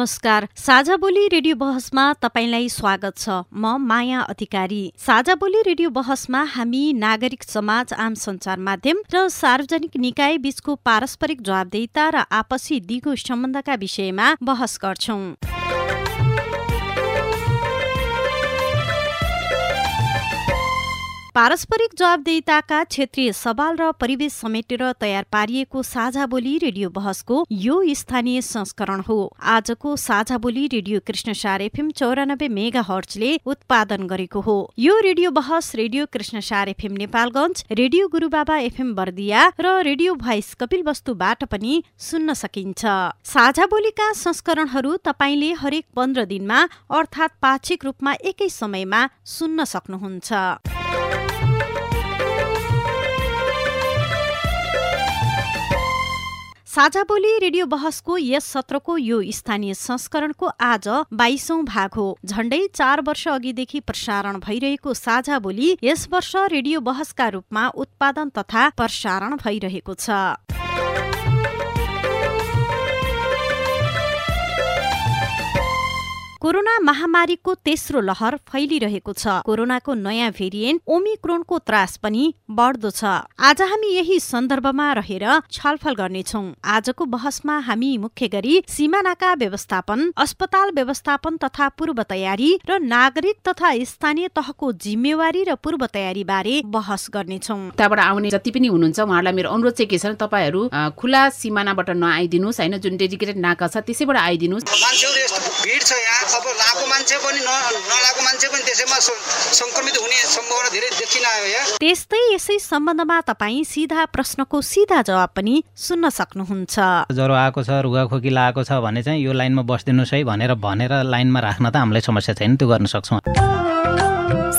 नमस्कार साझा बोली रेडियो बहसमा तपाईँलाई स्वागत छ। म माया अधिकारी। साझा बोली रेडियो बहसमा हामी नागरिक समाज आम सञ्चार माध्यम र सार्वजनिक निकाय बीचको पारस्परिक जवाबदेहिता र आपसी दिगो सम्बन्धका विषयमा बहस गर्छौं। पारस्परिक जवाबदेहिताका क्षेत्रीय सवाल र परिवेश समेटेर तयार पारिएको साझा बोली रेडियो बहसको यो स्थानीय संस्करण हो। आजको साझा बोली रेडियो कृष्णसार एफएम चौरानब्बे मेगा हर्चले उत्पादन गरेको हो। यो रेडियो बहस radio Krishnasar FM Nepalgunj radio Gurubaba FM Bardiya र रेडियो भोइस कपिल वस्तुबाट पनि सुन्न सकिन्छ। साझा बोलीका संस्करणहरू तपाईँले हरेक पन्ध्र दिनमा अर्थात् पाक्षिक रूपमा एकै समयमा सुन्न सक्नुहुन्छ। साझा बोली रेडियो बहसको यस सत्रको यो स्थानीय संस्करणको आज बाइसौं भाग हो। झण्डै चार वर्ष अघिदेखि प्रसारण भइरहेको साझा बोली यस वर्ष रेडियो बहसका रूपमा उत्पादन तथा प्रसारण भइरहेको छ। कोरोना महामारीको तेस्रो लहर फैलिरहेको छ। कोरोनाको नयाँ भेरिएन्ट ओमिक्रोनको त्रास पनि बढ्दो छ। आज हामी यही सन्दर्भमा रहेर छलफल गर्नेछौ। आजको बहसमा हामी मुख्य गरी सिमानाका व्यवस्थापन अस्पताल व्यवस्थापन तथा पूर्व तयारी र नागरिक तथा स्थानीय तहको जिम्मेवारी र पूर्व तयारी बारे बहस गर्नेछौ। त्यहाँबाट आउने जति पनि हुनुहुन्छ उहाँहरूलाई मेरो अनुरोध चाहिँ के छ तपाईँहरू खुला सिमानाबाट नआइदिनुहोस् होइन? जुन डेडिकेटेड नाका छ त्यसैबाट आइदिनुहोस्। अब लाएको मान्छे पनि नलाएको मान्छे पनि त्यसैमा संक्रमित हुने सम्भावना धेरै देखिन आयो यहाँ त्यस्तै यसै सम्बन्धमा तपाईँ सिधा प्रश्नको सिधा जवाब पनि सुन्न सक्नुहुन्छ। ज्वरो आएको छ रुगाखोकी लागेको छ भने चाहिँ यो लाइनमा बसिदिनुहोस् है भनेर भनेर लाइनमा राख्न त हामीलाई समस्या छैन त्यो गर्न सक्छौँ।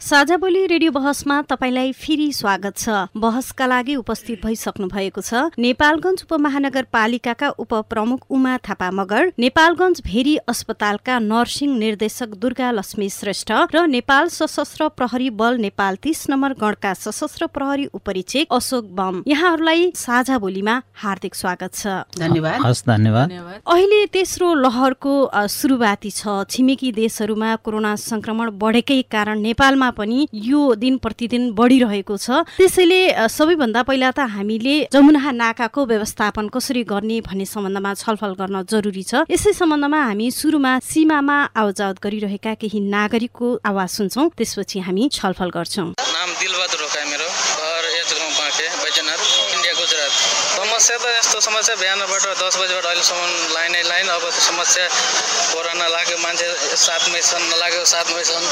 साझा बोली रेडियो बहसमा तपाईँलाई फेरि स्वागत छ। बहसका लागि उपस्थित भइसक्नु भएको छ नेपालगञ्ज उपमहानगरपालिकाका उपप्रमुख उमा थापा मगर नेपालगञ्ज भेरी अस्पतालका नर्सिङ निर्देशक दुर्गा लक्ष्मी श्रेष्ठ र नेपाल सशस्त्र प्रहरी बल नेपाल तीस नम्बर गणका सशस्त्र प्रहरी उपरीक्षक अशोक बम। यहाँहरूलाई साझा बोलीमा हार्दिक स्वागत छ। धन्यवाद। हस् धन्यवाद। अहिले तेस्रो लहरको सुरुवाती छ। छिमेकी देशहरूमा कोरोना संक्रमण बढेकै कारण नेपालमा पनि यो दिन प्रतिदिन बढिरहेको छ। त्यसैले सबैभन्दा पहिला त हामीले जमुना नाकाको व्यवस्थापन कसरी गर्ने भन्ने सम्बन्धमा छलफल गर्न जरुरी छ। यसै सम्बन्धमा हामी सुरुमा सीमामा आवजावत गरिरहेका केही नागरिकको आवाज सुन्छौँ त्यसपछि हामी छलफल गर्छौँ नाम दिलबहादुर मेरो इन्डिया गुजरात समस्या त यस्तो समस्या बिहानबाट दस बजीबाट अहिलेसम्म लाइनै लाइन अब समस्या कोरोना लाग्यो मान्छे साथमै छन् नलाग्यो साथमै छन्।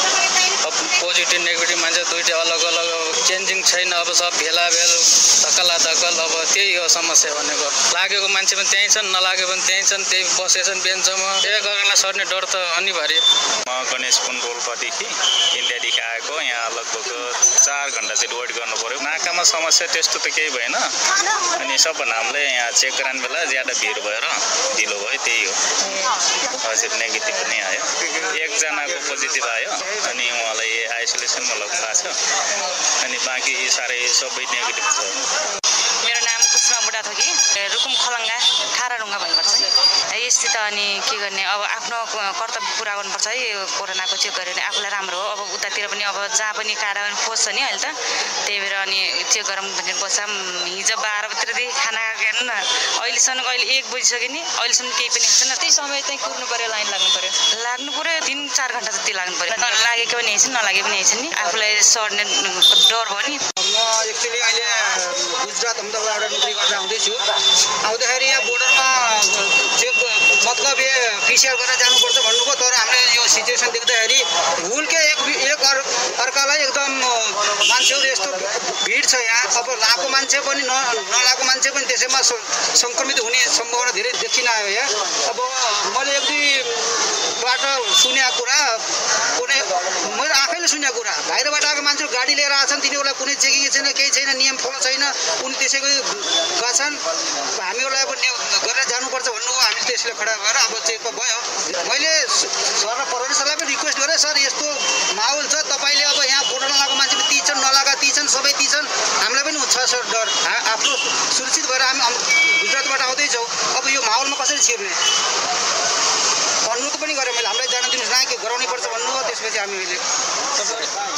अब पोजिटिभ नेगेटिभ मान्छे दुइटै अलग अलग चेन्जिङ छैन अब सब भेला भेल धक्कला धक्कल अब त्यही हो समस्या भनेको। लागेको मान्छे पनि त्यहीँ छन् नलागे पनि त्यहीँ छन् त्यही बसेछन् बेन्चमा। एक अर्कालाई सर्ने डर त अनिवार्य म गणेश कुन रोल्पादेखि इन्डियादेखि आएको यहाँ लगभग चार घन्टा चाहिँ वेट गर्नु पऱ्यो नाकामा समस्या त्यस्तो त केही भएन। अनि सबभन्दा हामीले यहाँ चेक गराउने बेला ज्यादा भिड भएर ढिलो भयो त्यही हो। हजुर नेगेटिभ पनि आयो। एकजनाको पोजिटिभ आयो अनि उहाँलाई आइसोलेसनमा लग्नु भएको छ। अनि बाँकी साह्रै सबै नेगेटिभ छ। मेरो नाम कुसुमा बुढाथोकी रुकुम खलङ्गा ठारा ढुङ्गा भन्नुपर्छ यससित अनि के गर्ने अब आफ्नो कर्तव्य पुरा गर्नुपर्छ है यो कोरोनाको चेक गऱ्यो भने आफूलाई राम्रो हो। अब उतातिर पनि अब जहाँ पनि कार्यान्वयन खोज्छ नि अहिले त त्यही भएर अनि चेक गरौँ भनेर बस्छौँ। हिजो बाह्र बजीतिरदेखि खाना खाएको हेर्नु न अहिलेसम्म अहिले एक बजिसक्यो नि। अहिलेसम्म केही पनि छैन त्यही समय चाहिँ कुर्नु पऱ्यो लाइन लाग्नु पऱ्यो लाग्नु पऱ्यो तिन चार घन्टा जति लाग्नु पऱ्यो लागेको पनि हैछन् नलागे पनि हैछन् नि। आफूलाई सर्ने डर भयो नि। एक्चुली अहिले गुजरात अहमदाबादबाट नोकरी गरेर आउँदैछु। आउँदाखेरि यहाँ बोर्डरमा चेक मतलब यो पिसिआर गरेर जानुपर्छ भन्नुभयो तर हामीले यो सिचुएसन देख्दाखेरि भुल के एक एक अर अर्कालाई एकदम मान्छेहरू यस्तो भिड छ यहाँ। अब लाएको मान्छे पनि न नलाएको मान्छे पनि त्यसैमा सङ्क्रमित हुने सम्भावना धेरै देखिन आयो यहाँ। अब मैले एक दुईबाट सुनेको कुरा मैले आफैले सुनेको कुरा। बाहिरबाट आएको मान्छेहरू गाडी लिएर आएछन् तिनीहरूलाई कुनै चेकिङ छैन केही छैन नियम फलो छैन उनी त्यसैको गएछन् हामीहरूलाई अब गरेर जानुपर्छ भन्नु हो हामी त्यसले खडा भएर अब चेकअप भयो। मैले सर र प्रहरी सरलाई पनि रिक्वेस्ट गरेँ सर यस्तो माहौल छ तपाईँले अब यहाँ कोरोना लगाएको मान्छे पनि ती छन् नलागा ती छन् सबै ती छन्। हामीलाई पनि छ सर डर। आफ्नो सुरक्षित भएर हामी गुजरातबाट आउँदैछौँ अब यो माहौलमा कसरी छिर्ने? भन्नुको पनि गरेँ मैले हामीलाई जान दिनुहोस्। न के गराउनै पर्छ भन्नु त्यसपछि हामी अहिले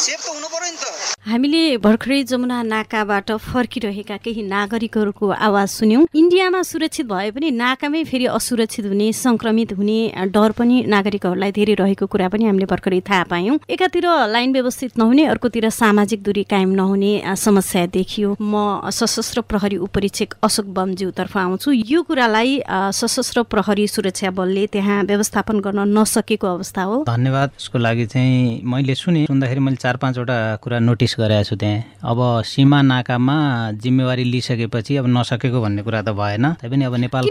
सेफ त हुनु नि त। हामीले भर्खरै जमुना नाकाबाट फर्किरहेका केही नागरिकहरूको आवाज सुन्यौं। इन्डियामा सुरक्षित भए पनि नाकामै फेरि असुरक्षित हुने संक्रमित हुने डर पनि नागरिकहरूलाई धेरै रहेको कुरा पनि हामीले भर्खरै थाहा पायौं। एकातिर लाइन व्यवस्थित नहुने अर्कोतिर सामाजिक दूरी कायम नहुने समस्या देखियो। म सशस्त्र प्रहरी उपरीक्षक अशोक बमज्यूतर्फ आउँछु। यो कुरालाई सशस्त्र प्रहरी सुरक्षा बलले त्यहाँ व्यवस्थापन गर्न नसकेको अवस्था धन्यवाद। यसको लागि चाहिँ मैले सुने सुन्दाखेरि मैले चार पाँचवटा कुरा नोटिस गरेको छु त्यहाँ। अब सीमा नाकामा जिम्मेवारी लिइसकेपछि अब नसकेको भन्ने कुरा त भएन। तैपनि अब नेपाल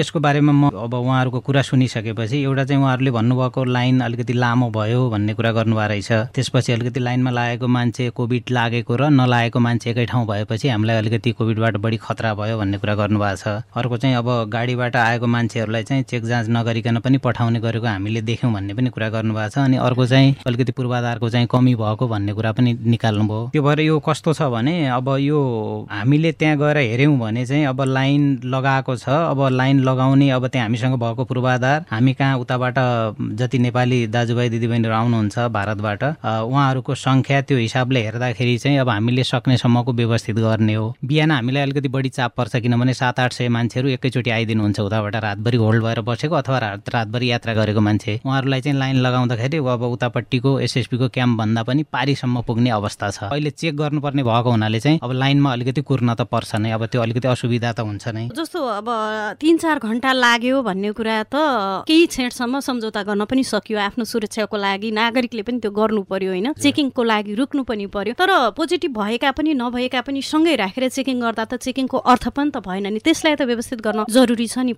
यसको बारेमा म अब उहाँहरूको कुरा सुनिसकेपछि एउटा चाहिँ उहाँहरूले भन्नुभएको लाइन अलिकति लामो भयो भन्ने कुरा गर्नुभएको रहेछ। त्यसपछि अलिकति लाइनमा लागेको मान्छे कोभिड लागेको र नलागेको मान्छे एकै ठाउँ भएपछि हामीलाई अलिकति कोभिडबाट बढी खतरा भयो भन्ने कुरा गर्नुभएको छ। अर्को चाहिँ अब गाडीबाट आएको मान्छेहरूलाई चाहिँ चेक जाँच नगरिकन पनि पठाउने गरेको हामीले देख्यौँ भन्ने पनि कुरा गर्नुभएको छ अनि अर्को चाहिँ अलिकति पूर्वाधारको चाहिँ कमी भएको भन्ने कुरा पनि निकाल्नुभयो। त्यो भएर यो कस्तो छ भने अब यो हामीले त्यहाँ गएर हेऱ्यौँ भने चाहिँ अब लाइन लगाएको छ अब लाइन लगाउने अब त्यहाँ हामीसँग भएको पूर्वाधार हामी कहाँ उताबाट जति नेपाली दाजुभाइ दिदीबहिनीहरू आउनुहुन्छ भारतबाट उहाँहरूको सङ्ख्या त्यो हिसाबले हेर्दाखेरि चाहिँ अब हामीले सक्नेसम्मको व्यवस्थित गर्ने हो। बिहान हामीलाई अलिकति बढी चाप पर्छ किनभने सात आठ सय मान्छेहरू एकैचोटि आइदिनुहुन्छ उताबाट रातभरि होल्ड भएर बसेको अथवा रात रातभरि यात्रा गरेको मान्छे। उहाँहरूलाई चाहिँ लाइन लगाउँदाखेरि अब उतापट्टिको एसएसपीको क्याम्प भन्दा पनि पारीसम्म पुग्ने अवस्था छ। अहिले चेक गर्नुपर्ने भएको हुनाले चाहिँ अब लाइनमा अलिकति कुर्न त पर्छ नै। अब त्यो अलिकति असुविधा त हुन्छ नै। जस्तो अब तिन चार घन्टा लाग्यो भन्ने कुरा त केही क्षणसम्म सम्झौता गर्न पनि सकियो। आफ्नो सुरक्षाको लागि नागरिकले पनि त्यो गर्नु पर्यो होइन। चेकिङको लागि रुक्नु पनि पर्यो। तर पोजिटिभ भएका पनि नभएका पनि सँगै राखेर चेकिङ गर्दा त चेकिङको अर्थ पनि त भएन नि। त्यसलाई त व्यवस्थित गर्न जरुरी छ नि।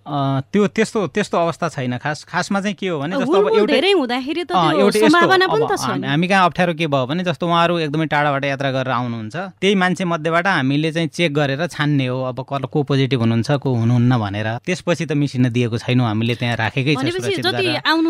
त्यो त्यस्तो त्यस्तो अवस्था छैन। खास खासमा चाहिँ के हो भने जस्तो अब एउटै हामी कहाँ अप्ठ्यारो के भयो भने जस्तो उहाँहरू एकदमै टाढाबाट यात्रा गरेर आउनुहुन्छ। त्यही मान्छे मध्येबाट हामीले चाहिँ चेक गरेर छान्ने हो। अब क- को पोजिटिभ हुनुहुन्छ को हुनुहुन्न भनेर। त्यसपछि त मिसिन दिएको छैनौँ हामीले त्यहाँ राखेकै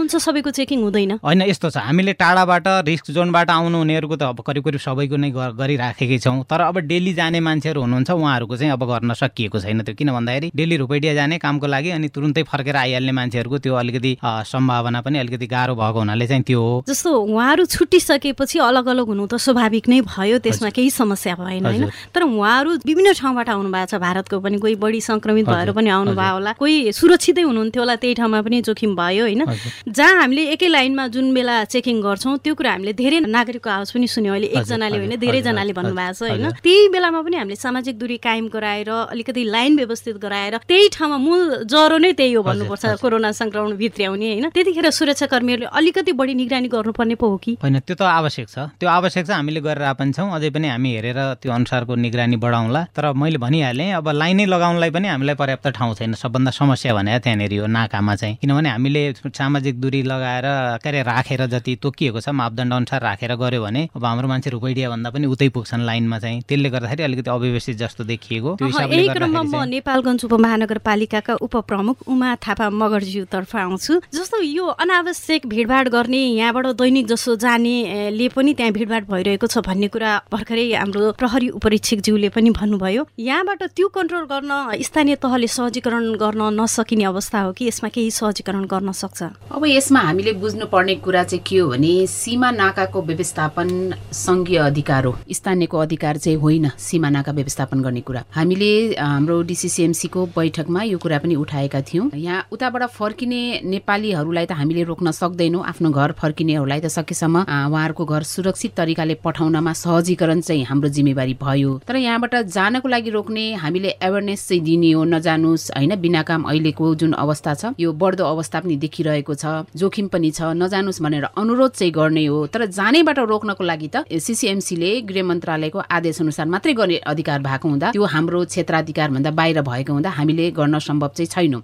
छ सबैको चेकिङ हुँदैन। होइन यस्तो छ। हामीले टाढाबाट रिस्क जोनबाट आउनु हुनेहरूको त अब करिब करिब सबैको नै गर- गरिराखेकै छौँ। तर अब डेली जाने मान्छेहरू हुनुहुन्छ उहाँहरूको चाहिँ अब गर्न सकिएको छैन त्यो। किन भन्दाखेरि डेली रुपैडिया जाने कामको लागि अनि तुरुन्तै फर्केर आइहाल्ने मान्छेहरूको त्यो अलिकति अ, सम्भावना पनि अलिकति गाह्रो भएको हुनाले चाहिँ त्यो हो जस्तो उहाँहरू छुट्टिसकेपछि अलग अलग हुनु त स्वाभाविक नै भयो त्यसमा केही समस्या भएन होइन। तर उहाँहरू विभिन्न ठाउँबाट आउनु भएको छ भारतको पनि कोही बढी संक्रमित भएर पनि आउनुभयो होला कोही सुरक्षितै हुनुहुन्थ्यो होला त्यही ठाउँमा पनि जोखिम भयो होइन। जहाँ हामीले एकै लाइनमा जुन बेला चेकिङ गर्छौँ त्यो कुरा हामीले धेरै नागरिकको आवाज पनि सुन्यौँ अहिले एकजनाले होइन धेरैजनाले भन्नुभएको छ होइन। त्यही बेलामा पनि हामीले सामाजिक दूरी कायम गराएर अलिकति लाइन व्यवस्थित गराएर त्यही ठाउँमा मूल जरो नै त्यही हो भन्नुपर्छ। कोरोना संक्रमण भित्र्याउने होइन। त्यतिखेर सुरक्षा कर्मीहरूले अलिकति बढी निगरानी गर्नुपर्ने पो हो कि। होइन त्यो त आवश्यक छ। त्यो आवश्यक छ हामीले गरेर पनि छौँ। अझै पनि हामी हेरेर त्यो अनुसारको निगरानी बढाउँला तर मैले भनिहालेँ अब लाइनै लगाउनलाई पनि हामीलाई पर्याप्त ठाउँ छैन। सबभन्दा समस्या भने त्यहाँनिर हो नाकामा चाहिँ। किनभने हामीले सामाजिक दूरी लगाएर के अरे राखेर जति तोकिएको छ मापदण्ड अनुसार राखेर गऱ्यो भने अब हाम्रो मान्छे रुपैडिया भन्दा पनि उतै पुग्छन् लाइनमा चाहिँ। त्यसले गर्दाखेरि अलिकति अव्यवस्थित जस्तो देखिएको। यही क्रममा म नेपालगञ्ज उपमहानगरपालिकाका उपप्रमुख उमा थापा मगर्ज्यूतर्फ आउँछु जस्तो यो अनावश्यक भिडभाड गर्ने यहाँबाट दैनिक जसो जाने गर्नेले पनि त्यहाँ भिडभाड भइरहेको छ भन्ने कुरा भर्खरै हाम्रो प्रहरी उपरीक्षकज्यूले पनि भन्नुभयो। यहाँबाट त्यो कन्ट्रोल गर्न स्थानीय तहले सहजीकरण गर्न नसकिने अवस्था हो कि? यसमा केही सहजीकरण गर्न सक्छ? अब यसमा हामीले बुझ्नुपर्ने कुरा चाहिँ के हो भने सीमा नाकाको व्यवस्थापन सङ्घीय अधिकार हो। स्थानीयको अधिकार चाहिँ होइन सीमा नाका व्यवस्थापन गर्ने कुरा। हामीले हाम्रो डिसिसिएमसीको बैठकमा यो कुरा पनि उठाएका थियौँ। यहाँ उताबाट फर्किने नेपालीहरूलाई त हामीले रोक्न सक्दैनौँ। आफ्नो घर फर्किनेहरूलाई त सकेसम्म उहाँहरूको घर सुरक्षित तरिकाले पठाउनमा सहजीकरण चाहिँ हाम्रो जिम्मेवारी भयो। तर यहाँबाट जानको लागि रोक्ने हामीले एवेरनेस चाहिँ दिने हो नजानुस् होइन? बिना काम अहिलेको जुन अवस्था छ यो बढ्दो अवस्था पनि देखिरहेको छ जोखिम पनि छ नजानुस् भनेर अनुरोध चाहिँ गर्ने हो। तर जानेबाट रोक्नको लागि त सिसिएमसीले गृह मन्त्रालयको आदेश अनुसार मात्रै गर्ने अधिकार भएको हुँदा त्यो हाम्रो क्षेत्राधिकार भन्दा बाहिर भएको हुँदा हामीले गर्न सम्भव चाहिँ छैनौँ।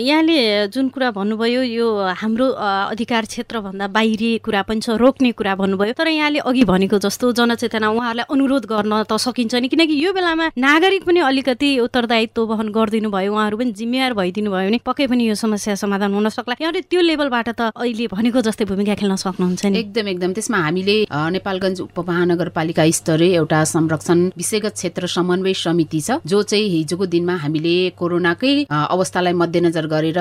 यहाँले जुन कुरा भन्नुभयो यो हाम्रो अधिकार क्षेत्रभन्दा बाहिरी कुरा पनि छ रोक्ने कुरा भन्नुभयो। तर यहाँले अघि भनेको जस्तो जनचेतना उहाँहरूलाई अनुरोध गर्न त सकिन्छ नि। किनकि यो बेलामा नागरिक पनि अलिकति उत्तरदायित्व वहन गरिदिनु भयो उहाँहरू पनि जिम्मेवार भइदिनु भयो भने पक्कै पनि यो समस्या समाधान हुन सक्ला। यहाँले त्यो लेभलबाट त अहिले भनेको जस्तै भूमिका खेल्न सक्नुहुन्छ नि। एकदम एकदम। त्यसमा हामीले नेपालगञ्ज उपमहानगरपालिका स्तरीय एउटा संरक्षण विषयगत क्षेत्र समन्वय समिति छ जो चाहिँ हिजोको दिनमा हामीले कोरोनाकै अवस्थालाई मध्यनजर गरेर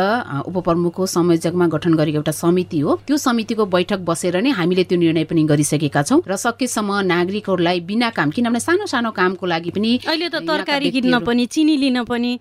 उपप्रमुखको संयोजकमा गठन गरेको एउटा समिति हो। त्यो समितिको बैठक बसेर नै हामीले त्यो निर्णय पनि गरिसकेका छौँ र सकेसम्म नागरिकहरूलाई बिना काम किनभने सानो सानो कामको लागि पनि अहिले त तरकारी किन्न पनि चिनी लिन पनि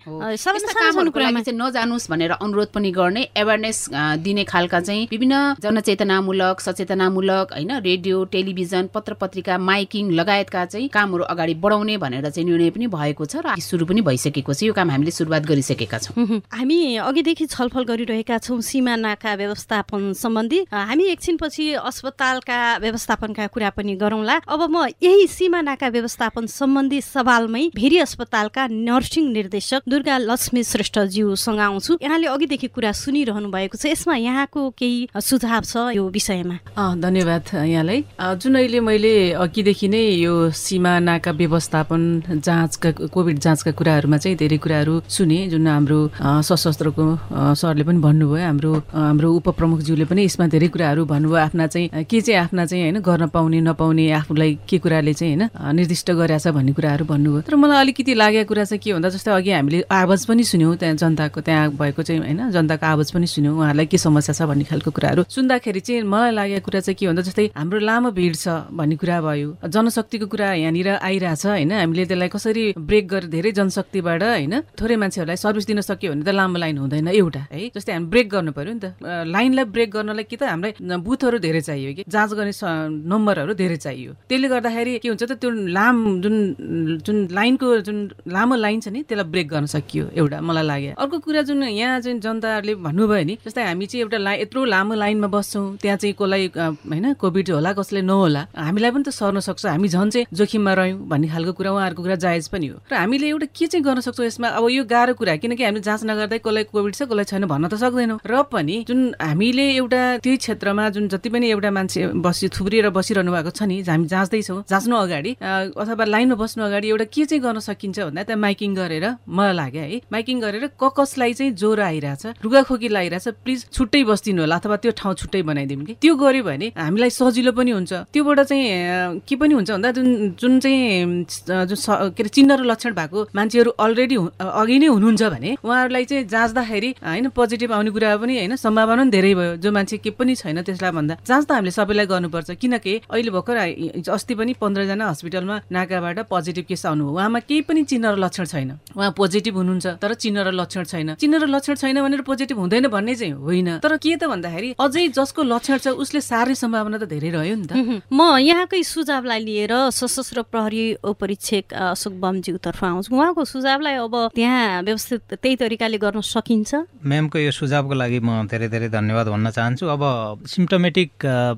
नजानुस् भनेर अनुरोध पनि गर्ने एवेरनेस दिने खालका चाहिँ विभिन्न जनचेतनामूलक सचेतनामूलक होइन रेडियो टेलिभिजन पत्र पत्रिका माइकिङ लगायतका चाहिँ कामहरू अगाडि बढाउने भनेर चाहिँ निर्णय पनि भएको छ र सुरु पनि भइसकेको छ। यो काम हामीले सुरुवात गरिसकेका छौँ। हामी अघिदेखि छलफल गरिरहेका छौँ सिमा नाका व्यवस्थापन सम्बन्धी। हामी एकछिनपछि अस्पतालका व्यवस्थापनका कुरा पनि गरौँला। अब म यही सिमा नाका व्यवस्थापन सम्बन्धी सवालमै भेरी अस्पतालका नर्सिङ निर्देशक दुर्गा लक्ष्मी श्रेष्ठज्यूसँग आउँछु। यहाँले अघिदेखि कुरा सुनिरहनु भएको छ। यसमा यहाँको केही सुझाव छ यो विषयमा? धन्यवाद यहाँलाई। जुन अहिले मैले अघिदेखि नै यो सिमा नाका व्यवस्थापन जाँचका कोभिड जाँचका कुराहरूमा चाहिँ धेरै कुराहरू सुने जुन हाम्रो सशस्त्रको सरले पनि भन्नुभयो हाम्रो हाम्रो उपप्रमुखज्यूले पनि यसमा धेरै कुराहरू भन्नुभयो। आफ्ना चाहिँ के चाहिँ आफ्ना चाहिँ होइन गर्न पाउने नपाउने आफूलाई के कुराले चाहिँ होइन निर्दिष्ट गरेछ भन्ने कुराहरू भन्नुभयो। तर मलाई अलिकति लागेको कुरा चाहिँ के भन्दा जस्तै अघि हामीले आवाज पनि सुन्यौँ त्यहाँ जनताको त्यहाँ भएको चाहिँ होइन जनताको आवाज पनि सुन्यौँ। उहाँहरूलाई के समस्या छ भन्ने खालको कुराहरू सुन्दाखेरि चाहिँ मलाई लागेको कुरा चाहिँ के भन्दा जस्तै हाम्रो लामो भिड छ भन्ने कुरा भयो। जनशक्तिको कुरा यहाँनिर आइरहेछ होइन। हामीले त्यसलाई कसरी ब्रेक गरेर धेरै जनशक्तिबाट होइन थोरै मान्छेहरूलाई सर्भिस दिन सक्यो भने त लामो लाइन हुँदैन एउटा है। जस्तै ब्रेक गर्नु पर्यो नि त। लाइनलाई ब्रेक गर्नलाई कि त हामीलाई बुथहरू धेरै चाहियो कि जाँच गर्ने नम्बरहरू धेरै चाहियो। त्यसले गर्दाखेरि के हुन्छ त त्यो लाम जुन जुन लाइनको जुन लामो लाइन छ नि त्यसलाई ब्रेक गर्न सकियो एउटा मलाई लाग्यो। अर्को कुरा जुन यहाँ जुन जनताहरूले भन्नुभयो नि जस्तै हामी चाहिँ एउटा लाइन यत्रो लामो लाइनमा बस्छौँ त्यहाँ चाहिँ कसलाई होइन कोभिड होला कसलाई नहोला हामीलाई पनि त सर्न सक्छ। हामी झन् चाहिँ जोखिममा रह्यौँ भन्ने खालको कुरा उहाँहरूको कुरा जायज पनि हो। र हामीले एउटा के चाहिँ गर्न सक्छौँ यसमा? अब यो गाह्रो कुरा किनकि हामीले जाँच नगर्दै कसलाई कोभिड छ कसलाई छैन भन्न त सक्दैनौँ। र पनि जुन हामीले एउटा त्यही क्षेत्रमा जुन जति पनि एउटा मान्छे बसी थुप्रिएर बसिरहनु भएको छ नि हामी जाँच्दैछौँ जाँच्नु अगाडि अथवा लाइनमा बस्नु अगाडि एउटा के चाहिँ गर्न सकिन्छ भन्दा त्यहाँ माइकिङ गरेर मलाई लाग्यो है। माइकिङ गरेर क कसलाई चाहिँ ज्वरो आइरहेछ रुगाखोकी लागिरहेछ प्लिज छुट्टै बस्दिनु होला अथवा त्यो ठाउँ छुट्टै बनाइदिउँ कि। त्यो गऱ्यो भने हामीलाई सजिलो पनि हुन्छ। त्योबाट चाहिँ के पनि हुन्छ भन्दा जुन जुन चाहिँ जुन के अरे चिन्ह र लक्षण भएको मान्छेहरू अलरेडी अघि नै हुनुहुन्छ भने उहाँहरूलाई चाहिँ जाँच्दाखेरि होइन पोजिटिभ आउने कुरा पनि होइन सम्भावना पनि धेरै भयो। जो मान्छे के पनि छैन त्यसलाई भन्दा जाँच त हामीले सबैलाई गर्नुपर्छ। किनकि अहिले भर्खर अस्ति पनि पन्ध्रजना हस्पिटलमा नाकाबाट पोजिटिभ केस आउनुभयो। उहाँमा केही पनि चिन्ह र लक्षण छैन। उहाँ पोजिटिभ हुनुहुन्छ तर चिन्ह र लक्षण छैन। चिन्ह र लक्षण छैन भनेर पोजिटिभ हुँदैन भन्ने चाहिँ होइन। तर के त भन्दाखेरि अझै जसको लक्षण छ उसले सार्ने सम्भावना त धेरै रह्यो नि त। म यहाँकै सुझावलाई लिएर सशस्त्र प्रहरी उपरीक्षक अशोक बमज्यूतर्फ आउँछु। उहाँको सुझावलाई अब त्यहाँ व्यवस्थित त्यही तरिकाले गर्न सकिन्छ? म्यामको यो सुझावको लागि म धेरै धेरै धन्यवाद भन्न चाहन्छु। अब सिम्टोमेटिक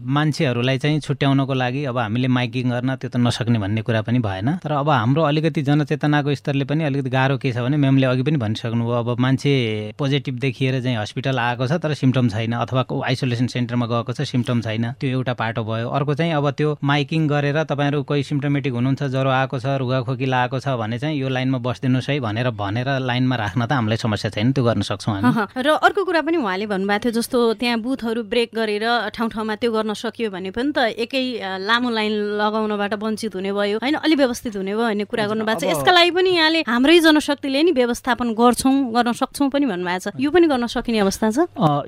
मान्छेहरूलाई चाहिँ छुट्याउनको लागि अब हामीले माइकिङ गर्न त्यो त नसक्ने भन्ने कुरा पनि भएन। तर अब हाम्रो अलिकति जनचेतनाको स्तरले पनि अलिकति गाह्रो के छ भने म्यामले अघि पनि भनिसक्नुभयो अब मान्छे पोजिटिभ देखिएर चाहिँ हस्पिटल आएको छ तर सिम्टम छैन अथवा आइसोलेसन सेन्टरमा गएको छ सिम्टम छैन। त्यो एउटा पाटो भयो। अर्को चाहिँ अब त्यो माइकिङ गरेर तपाईँहरू कोही सिम्टोमेटिक हुनुहुन्छ ज्वरो आएको छ रुगाखोकी लागेको छ भने चाहिँ यो लाइनमा बसिदिनुहोस् है भनेर भनेर लाइनमा राख्न त हामीलाई समस्या छैन। त्यो गर्न सक्छौँ हामी। र अर्को कुरा पनि उहाँले भन्नुभएको थियो जस्तो त्यहाँ बुथहरू ब्रेक गरेर ठाउँ ठाउँमा त्यो गर्न सकियो भने पनि त एकै लामो लाइन लगाउनबाट वञ्चित हुने भयो होइन? अलि व्यवस्थित हुने भयो भन्ने कुरा गर्नुभएको छ। यसका लागि पनि यहाँले हाम्रै जनशक्तिले नि व्यवस्थापन गर्छौँ गर्न सक्छौँ पनि भन्नुभएको छ। यो पनि गर्न सकिने अवस्था छ?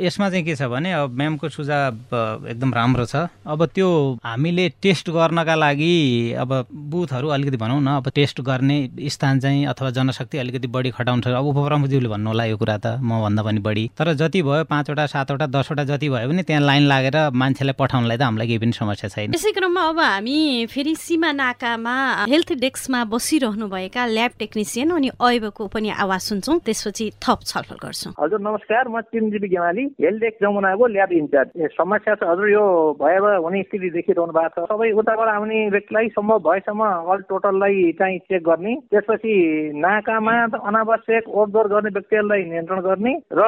यसमा चाहिँ के छ भने अब म्यामको सुझाव एकदम राम्रो छ। अब त्यो हामीले टेस्ट गर्नका लागि अब बुथहरू अलिकति भनौँ न अब टेस्ट गर्ने स्थान चाहिँ अथवा जनशक्ति अलिकति बढी खटाउँछ। अब उपप्रमुखज्यूले भन्नु होला यो कुरा त म भन्दा पनि बढी। तर जति भयो पाँचवटा सातवटा दसवटा जति भयो भने त्यहाँ लाइन लागेर मान्छेलाई पठाउनलाई त हामीलाई केही पनि समस्या छैन। यसै क्रममा अब हामी फेरि सीमा नाकामा हेल्थ डेस्कमा बसिरहनुभएका ल्याब टेक्निसियन अनि अयबको पनि आवाज सुन्छौँ। त्यसपछि थप छलफल गर्छौँ। हजुर नमस्कार। म चिरञ्जीवी गेमाली हेल्थ डेस्क जमुनाको ल्याब इन्चार्ज। समस्या छ हजुर यो भयावह हुने स्थिति देखिरहनु भएको छ। सबै उताबाट आउने व्यक्तिलाई सम्भव भएसम्म अल टोटललाई चाहिँ चेक गर्ने त्यसपछि नाकामा अनावश्यक ओहोर गर्ने व्यक्तिहरूलाई नियन्त्रण गर्ने र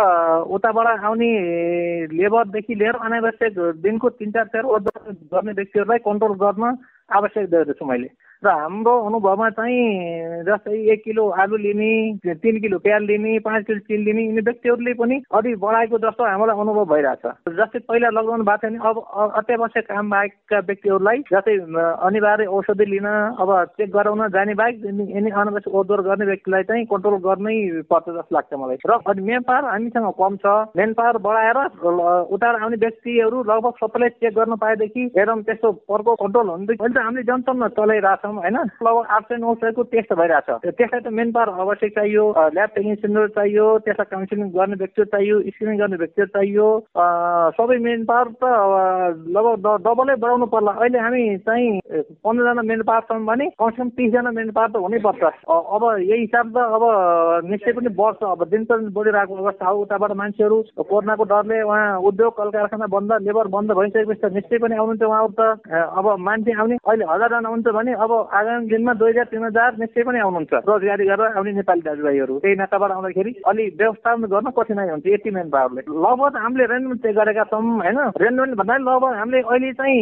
उताबाट आउने लेबरदेखि लिएर अनावश्यक दिनको तिन चार चार ओहोर गर्ने व्यक्तिहरूलाई कन्ट्रोल गर्न आवश्यक देख्दछु मैले। र हाम्रो अनुभवमा चाहिँ जस्तै एक किलो आलु लिने तिन किलो प्याज लिने पाँच किलो चिल लिने यिनी व्यक्तिहरूले पनि अलि बढाएको जस्तो हामीलाई अनुभव भइरहेछ जस्तै पहिला लकडाउन भएको थियो भने अब अत्यावश्यक काम बाहेकका व्यक्तिहरूलाई जस्तै अनिवार्य औषधि लिन अब चेक गराउन जाने बाहेक यिनी अनावश्यक ओदोर गर्ने व्यक्तिलाई चाहिँ कन्ट्रोल गर्नै पर्छ जस्तो लाग्छ मलाई र अनि मेन पावर हामीसँग कम छ मेन पावर बढाएर उता आउने व्यक्तिहरू लगभग सबैलाई चेक गर्न पाएदेखि एकदम त्यस्तो पर्को कन्ट्रोल हुँदै अहिले त हामीले जनसम्म चलाइरहेछौँ छौँ होइन लगभग आठ सय नौ सयको टेस्ट भइरहेछ त्यसलाई त मेन पावर आवश्यक चाहियो। ल्याब टेक्निसियनहरू चाहियो। त्यसलाई काउन्सिलिङ गर्ने व्यक्तिहरू चाहियो। स्क्रिनिङ गर्ने व्यक्तिहरू चाहियो। सबै मेन पावर त लगभग डबलै बढाउनु पर्ला। अहिले हामी चाहिँ पन्ध्रजना मेन पावर छौँ भने कमसेकम तिसजना मेन पावर त हुनैपर्छ। अब यही हिसाब त अब निश्चय पनि बढ्छ। अब दिन प्रतिदिन बढिरहेको अवस्था हो। उताबाट मान्छेहरू कोरोनाको डरले उहाँ उद्योग कल कारखाना बन्द लेबर बन्द भइसकेपछि त निश्चय पनि आउनुहुन्छ उहाँहरू त। अब मान्छे आउने। अहिले हजारजना आउनुहुन्छ भने अब आगामी दिनमा दुई हजार तिन हजार निश्चय पनि आउनुहुन्छ। रोजगारी गरेर आउने नेपाली दाजुभाइहरू। त्यही नाकाबाट आउँदाखेरि अलि व्यवस्थापन गर्न कठिनाइ हुन्छ यति मेन पावरले। लगभग हामीले रेन्टमेन्ट चेक गरेका छौँ होइन? रेन्टमेन्ट भन्दा लगभग हामीले अहिले चाहिँ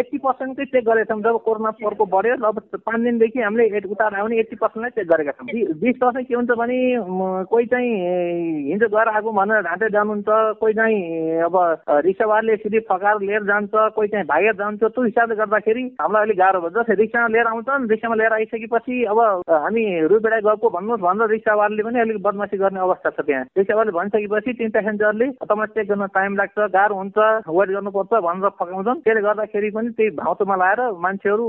एट्टी पर्सेन्टकै चेक गरेका छौँ। जब कोरोना फोरको बढ्यो लगभग पाँच दिनदेखि हामीले उता आउने एट्टी पर्सेन्टलाई चेक गरेका छौँ। बिस पर्सेन्ट के हुन्छ भने कोही चाहिँ हिजो गएर आएको भनेर ढाँटे जानुहुन्छ कोही चाहिँ अब रिक्सावारले सिधै फकाएर लिएर जान्छ कोही चाहिँ भागेर जान्छ। त्यो हिसाबले गर्दाखेरि हामीलाई अलिक गाह्रो जस्तै रिक्सामा लिएर आउँछन् रिक्सामा लिएर आइसकेपछि अब हामी रुपेडा गएको भन्नुहोस् भनेर रिक्सावालाले पनि अलिक बदमासी गर्ने अवस्था छ त्यहाँ। रिक्सावाले भनिसकेपछि तिन पेसेन्जरले तपाईँ चेक गर्न टाइम लाग्छ गाह्रो हुन्छ वेट गर्नुपर्छ भनेर फकाउँछन्। त्यसले गर्दाखेरि पनि त्यही भाउतोमा लाएर मान्छेहरू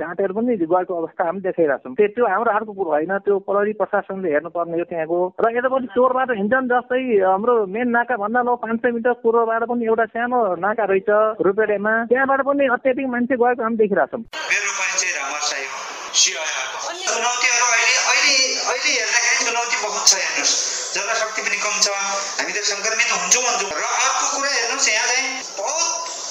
ढाँटेर पनि गएको अवस्था हामी देखाइरहेको छौँ त्यो हाम्रो अर्को कुरो होइन त्यो प्रहरी प्रशासनले हेर्नुपर्ने हो त्यहाँको। र यतापट्टि चोरबाट हिँड्छन् जस्तै हाम्रो मेन नाका भन्दा ल पाँच सय मिटर पूर्वबाट पनि एउटा सानो नाका रहेछ रुपेडेमा। त्यहाँबाट पनि अत्याधिक मान्छे गएको हामी देखिरहेको छौँ मेरो परिचय रामर हो। चुनौतीहरू अहिले अहिले अहिले हेर्दाखेरि चुनौती बहुत छ हेर्नुहोस्। जनशक्ति पनि कम छ। हामी त सङ्क्रमित हुन्छौँ भन्छौँ। र अर्को कुरा हेर्नुहोस् यहाँ चाहिँ बहुत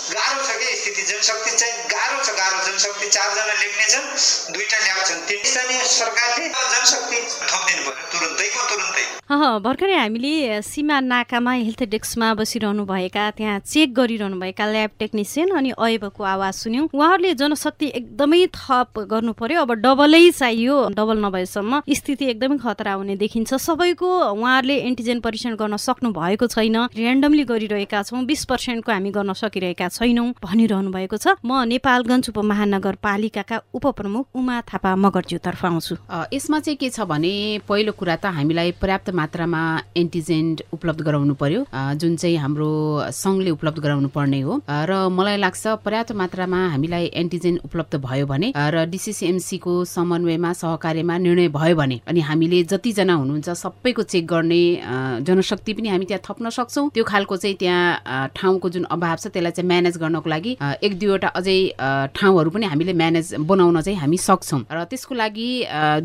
गाह्रो छ कि स्थिति। जनशक्ति चाहिँ गाह्रो छ गाह्रो। जनशक्ति चारजना लेख्ने छन् दुईवटा ल्याब छन्। तिन स्थानीय सरकारले जनशक्ति थपिदिनु पऱ्यो तुरुन्तैको तुरुन्तै? भर्खरै हामीले सीमा नाकामा हेल्थ डेस्कमा बसिरहनु भएका त्यहाँ चेक गरिरहनु भएका ल्याब टेक्निसियन अनि अयबको आवाज सुन्यौँ। उहाँहरूले जनशक्ति एकदमै थप गर्नु पर्यो अब डबलै चाहियो डबल नभएसम्म स्थिति एकदमै खतरा हुने देखिन्छ। सबैको उहाँहरूले एन्टिजेन परीक्षण गर्न सक्नु भएको छैन। ऱ्यान्डमली गरिरहेका छौँ। बिस पर्सेन्टको हामी गर्न सकिरहेका छैनौँ भनिरहनु भएको छ। म नेपालगञ्ज उपमहानगरपालिकाका उपप्रमुख उमा थापा मगरज्यूतर्फ आउँछु। यसमा चाहिँ के छ भने पहिलो कुरा त हामीलाई पर्याप्त मात्रामा एन्टिजेन्ट उपलब्ध गराउनु पर्यो जुन चाहिँ हाम्रो सङ्घले उपलब्ध गराउनु पर्ने हो। र मलाई लाग्छ पर्याप्त मात्रामा हामीलाई एन्टिजेन उपलब्ध भयो भने र डिसिसिएमसीको समन्वयमा सहकार्यमा निर्णय भयो भने अनि हामीले जतिजना हुनुहुन्छ सबैको चेक गर्ने जनशक्ति पनि हामी त्यहाँ थप्न सक्छौँ। त्यो खालको चाहिँ त्यहाँ ठाउँको जुन अभाव छ त्यसलाई चाहिँ म्यानेज गर्नको लागि एक दुईवटा अझै ठाउँहरू पनि हामीले म्यानेज बनाउन चाहिँ हामी सक्छौँ। र त्यसको लागि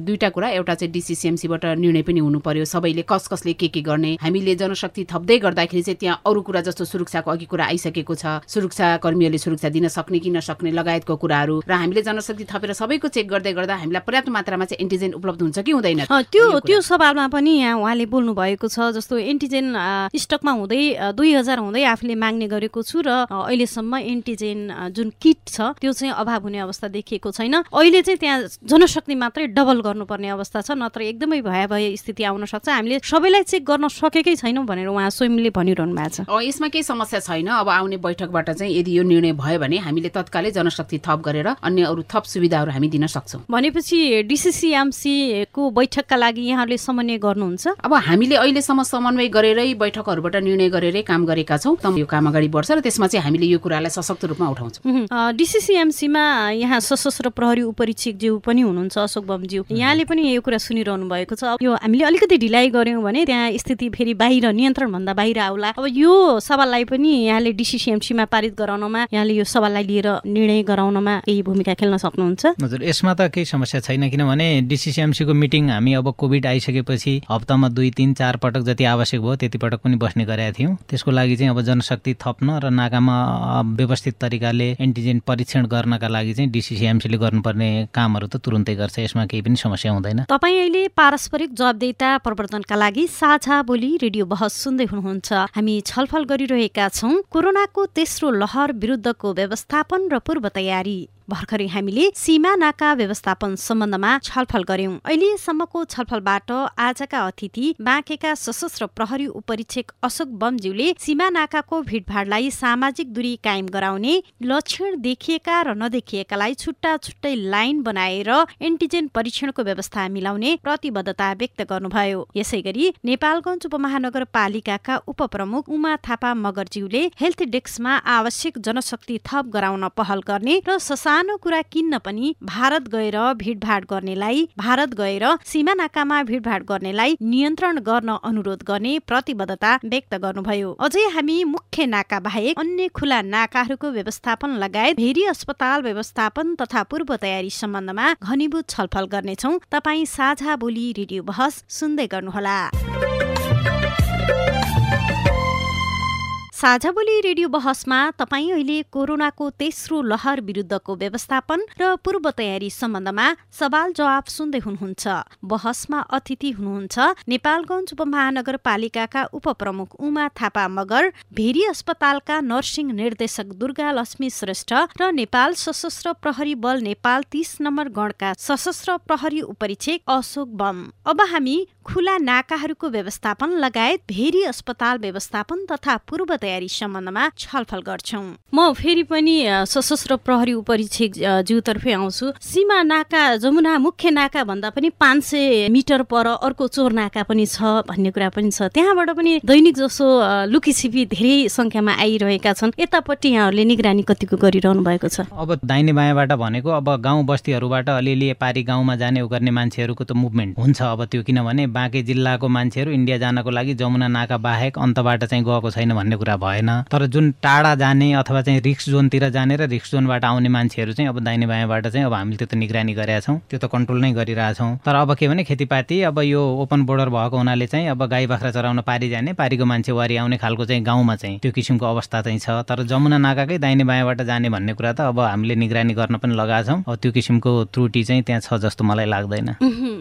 दुईवटा कुरा एउटा चाहिँ डिसिसिएमसीबाट निर्णय पनि हुनु पर्यो सबैले। कस कसले के के गर्ने? हामीले जनशक्ति थप्दै गर्दाखेरि चाहिँ त्यहाँ अरू कुरा जस्तो सुरक्षाको अघि कुरा आइसकेको छ। सुरक्षा कर्मीहरूले सुरक्षा दिन सक्ने कि नसक्ने लगायतको कुराहरू र हामीले जनशक्ति थपेर सबैको चेक गर्दै गर्दा हामीलाई पर्याप्त मात्रामा चाहिँ एन्टिजेन उपलब्ध हुन्छ कि हुँदैन? त्यो त्यो सवालमा पनि यहाँ उहाँले बोल्नु भएको छ जस्तो एन्टिजेन स्टकमा हुँदै दुई हजार हुँदै आफूले माग्ने गरेको छु र अहिले अहिलेसम्म एन्टिजेन जुन किट छ त्यो चाहिँ अभाव हुने अवस्था देखिएको छैन। अहिले चाहिँ त्यहाँ जनशक्ति मात्रै डबल गर्नुपर्ने अवस्था छ नत्र एकदमै भए स्थिति आउन सक्छ। हामीले हामीले सबैलाई चेक गर्न सकेकै छैनौँ भनेर उहाँ स्वयंले भनिरहनु भएको छ यसमा केही समस्या छैन। अब आउने बैठकबाट चाहिँ यदि यो निर्णय भयो भने हामीले तत्कालै जनशक्ति थप गरेर अन्य अरू थप सुविधाहरू हामी दिन सक्छौँ। भनेपछि डिसिसिएमसी को बैठकका लागि यहाँले समन्वय गर्नुहुन्छ? अब हामीले अहिलेसम्म समन्वय गरेरै बैठकहरूबाट निर्णय गरेरै काम गरेका छौँ। त यो काम अगाडि बढ्छ र त्यसमा चाहिँ हामीले यो कुरालाई सशक्त रूपमा उठाउँछौँ। डिसिसिएमसीमा यहाँ सशस्त्र प्रहरी उपरीक्षकज्यू पनि हुनुहुन्छ अशोक बमज्यू। यहाँले पनि यो कुरा सुनिरहनु भएको छ यो हामीले अलिकति ढिलाइ गऱ्यौँ भने त्यहाँ स्थिति फेरि बाहिर नियन्त्रण भन्दा बाहिर आउला। अब यो सवाललाई पनि यहाँले डिसिसिएमसीमा पारित गराउनमा यहाँले यो सवाललाई लिएर निर्णय गराउनमा केही भूमिका खेल्न सक्नुहुन्छ। हजुर यसमा त केही समस्या छैन किनभने डिसिसिएमसीको मिटिङ हामी अब कोभिड आइसकेपछि हप्तामा दुई तिन चार पटक जति आवश्यक भयो त्यति पटक पनि बस्ने गरेका थियौँ। त्यसको लागि चाहिँ अब जनशक्ति थप्न र नाकामा व्यवस्थित तरिकाले एन्टिजेन परीक्षण गर्नका लागि चाहिँ डिसिसिएमसीले गर्नुपर्ने कामहरू त तुरुन्तै गर्छ यसमा केही पनि समस्या हुँदैन। तपाईँ अहिले पारस्परिक जवाबदेता प्रवर्तनका लागि साझा बोली रेडियो बहस सुन्दै हुनुहुन्छ। हामी छलफल गरिरहेका छौँ कोरोनाको तेस्रो लहर विरुद्धको व्यवस्थापन र पूर्व तयारी। भर्खरै हामीले सीमा नाका व्यवस्थापन सम्बन्धमा छलफल गर्यौं अहिलेसम्मको छलफलबाट आजका अतिथि बाँकेका सशस्त्र प्रहरी उपरीक्षक अशोक बमज्यूले सीमा नाकाको भिडभाडलाई सामाजिक दूरी कायम गराउने लक्षण देखिएका र नदेखिएकालाई छुट्टा छुट्टै लाइन बनाएर एन्टिजेन परीक्षणको व्यवस्था मिलाउने प्रतिबद्धता व्यक्त गर्नुभयो। यसै गरी नेपालगञ्ज उपमहानगरपालिकाका उपप्रमुख उमा थापा मगरज्यूले हेल्थ डेस्कमा आवश्यक जनशक्ति थप गराउन पहल गर्ने र सानो कुरा किन्न पनि भारत गएर भिडभाड गर्नेलाई भारत गएर सीमा नाकामा भिडभाड गर्नेलाई नियन्त्रण गर्न अनुरोध गर्ने प्रतिबद्धता व्यक्त गर्नुभयो। अझै हामी मुख्य नाका बाहेक अन्य खुला नाकाहरूको व्यवस्थापन लगायत भेरी अस्पताल व्यवस्थापन तथा पूर्व तयारी सम्बन्धमा घनीभूत छलफल गर्नेछौ। तपाईँ साझा बोली रेडियो बहस सुन्दै गर्नुहोला। साझा बोली रेडियो बहसमा तपाईँ अहिले कोरोनाको तेस्रो लहर विरुद्धको व्यवस्थापन र पूर्व तयारी सम्बन्धमा सवाल जवाब सुन्दै हुनुहुन्छ। बहसमा अतिथि हुनुहुन्छ नेपालगञ्ज उपमहानगरपालिकाका उपप्रमुख उमा थापा मगर भेरी अस्पतालका नर्सिङ निर्देशक दुर्गा लक्ष्मी श्रेष्ठ र नेपाल सशस्त्र प्रहरी बल नेपाल तीस नम्बर गणका सशस्त्र प्रहरी उपरीक्षक अशोक बम। अब हामी खुला नाकाहरूको व्यवस्थापन लगायत भेरी अस्पताल व्यवस्थापन तथा पूर्व तयारी सम्बन्धमा छलफल गर्छौँ। म फेरि पनि सशस्त्र प्रहरी उपरीक्षक ज्यूतर्फै आउँछु। सीमा नाका जमुना मुख्य नाका भन्दा पनि पाँच सय मिटर पर अर्को चोर नाका पनि छ भन्ने कुरा पनि छ। त्यहाँबाट पनि दैनिक जसो लुकीछिपी धेरै संख्यामा आइरहेका छन्। यतापट्टि यहाँहरूले निगरानी कतिको गरिरहनु भएको छ? अब दाहिने बायाँबाट भनेको अब गाउँ बस्तीहरूबाट अलिअलि पारी गाउँमा जाने गर्ने मान्छेहरूको त मुभमेन्ट हुन्छ अब त्यो किनभने बाँके जिल्लाको मान्छेहरू इन्डिया जानको लागि जमुना नाका बाहेक अन्तबाट चाहिँ गएको छैन भन्ने कुरा भएन। तर जुन टाढा जाने अथवा चाहिँ रिक्स जोनतिर जाने र रिक्स जोनबाट आउने मान्छेहरू चाहिँ अब दाहिने बायाँबाट चाहिँ अब हामीले त्यो त निगरानी गरेका छौँ त्यो त कन्ट्रोल नै गरिरहेछौँ तर अब के भने खेतीपाती अब यो ओपन बोर्डर भएको हुनाले चाहिँ अब गाई बाख्रा चराउन पारी जाने पारीको मान्छे वारी आउने खालको चाहिँ गाउँमा चाहिँ त्यो किसिमको अवस्था चाहिँ छ। तर जमुना नाकाकै दाहिने बायाँबाट जाने भन्ने कुरा त अब हामीले निगरानी गर्न पनि लगाएको छौँ। अब त्यो किसिमको त्रुटि चाहिँ त्यहाँ छ जस्तो मलाई लाग्दैन।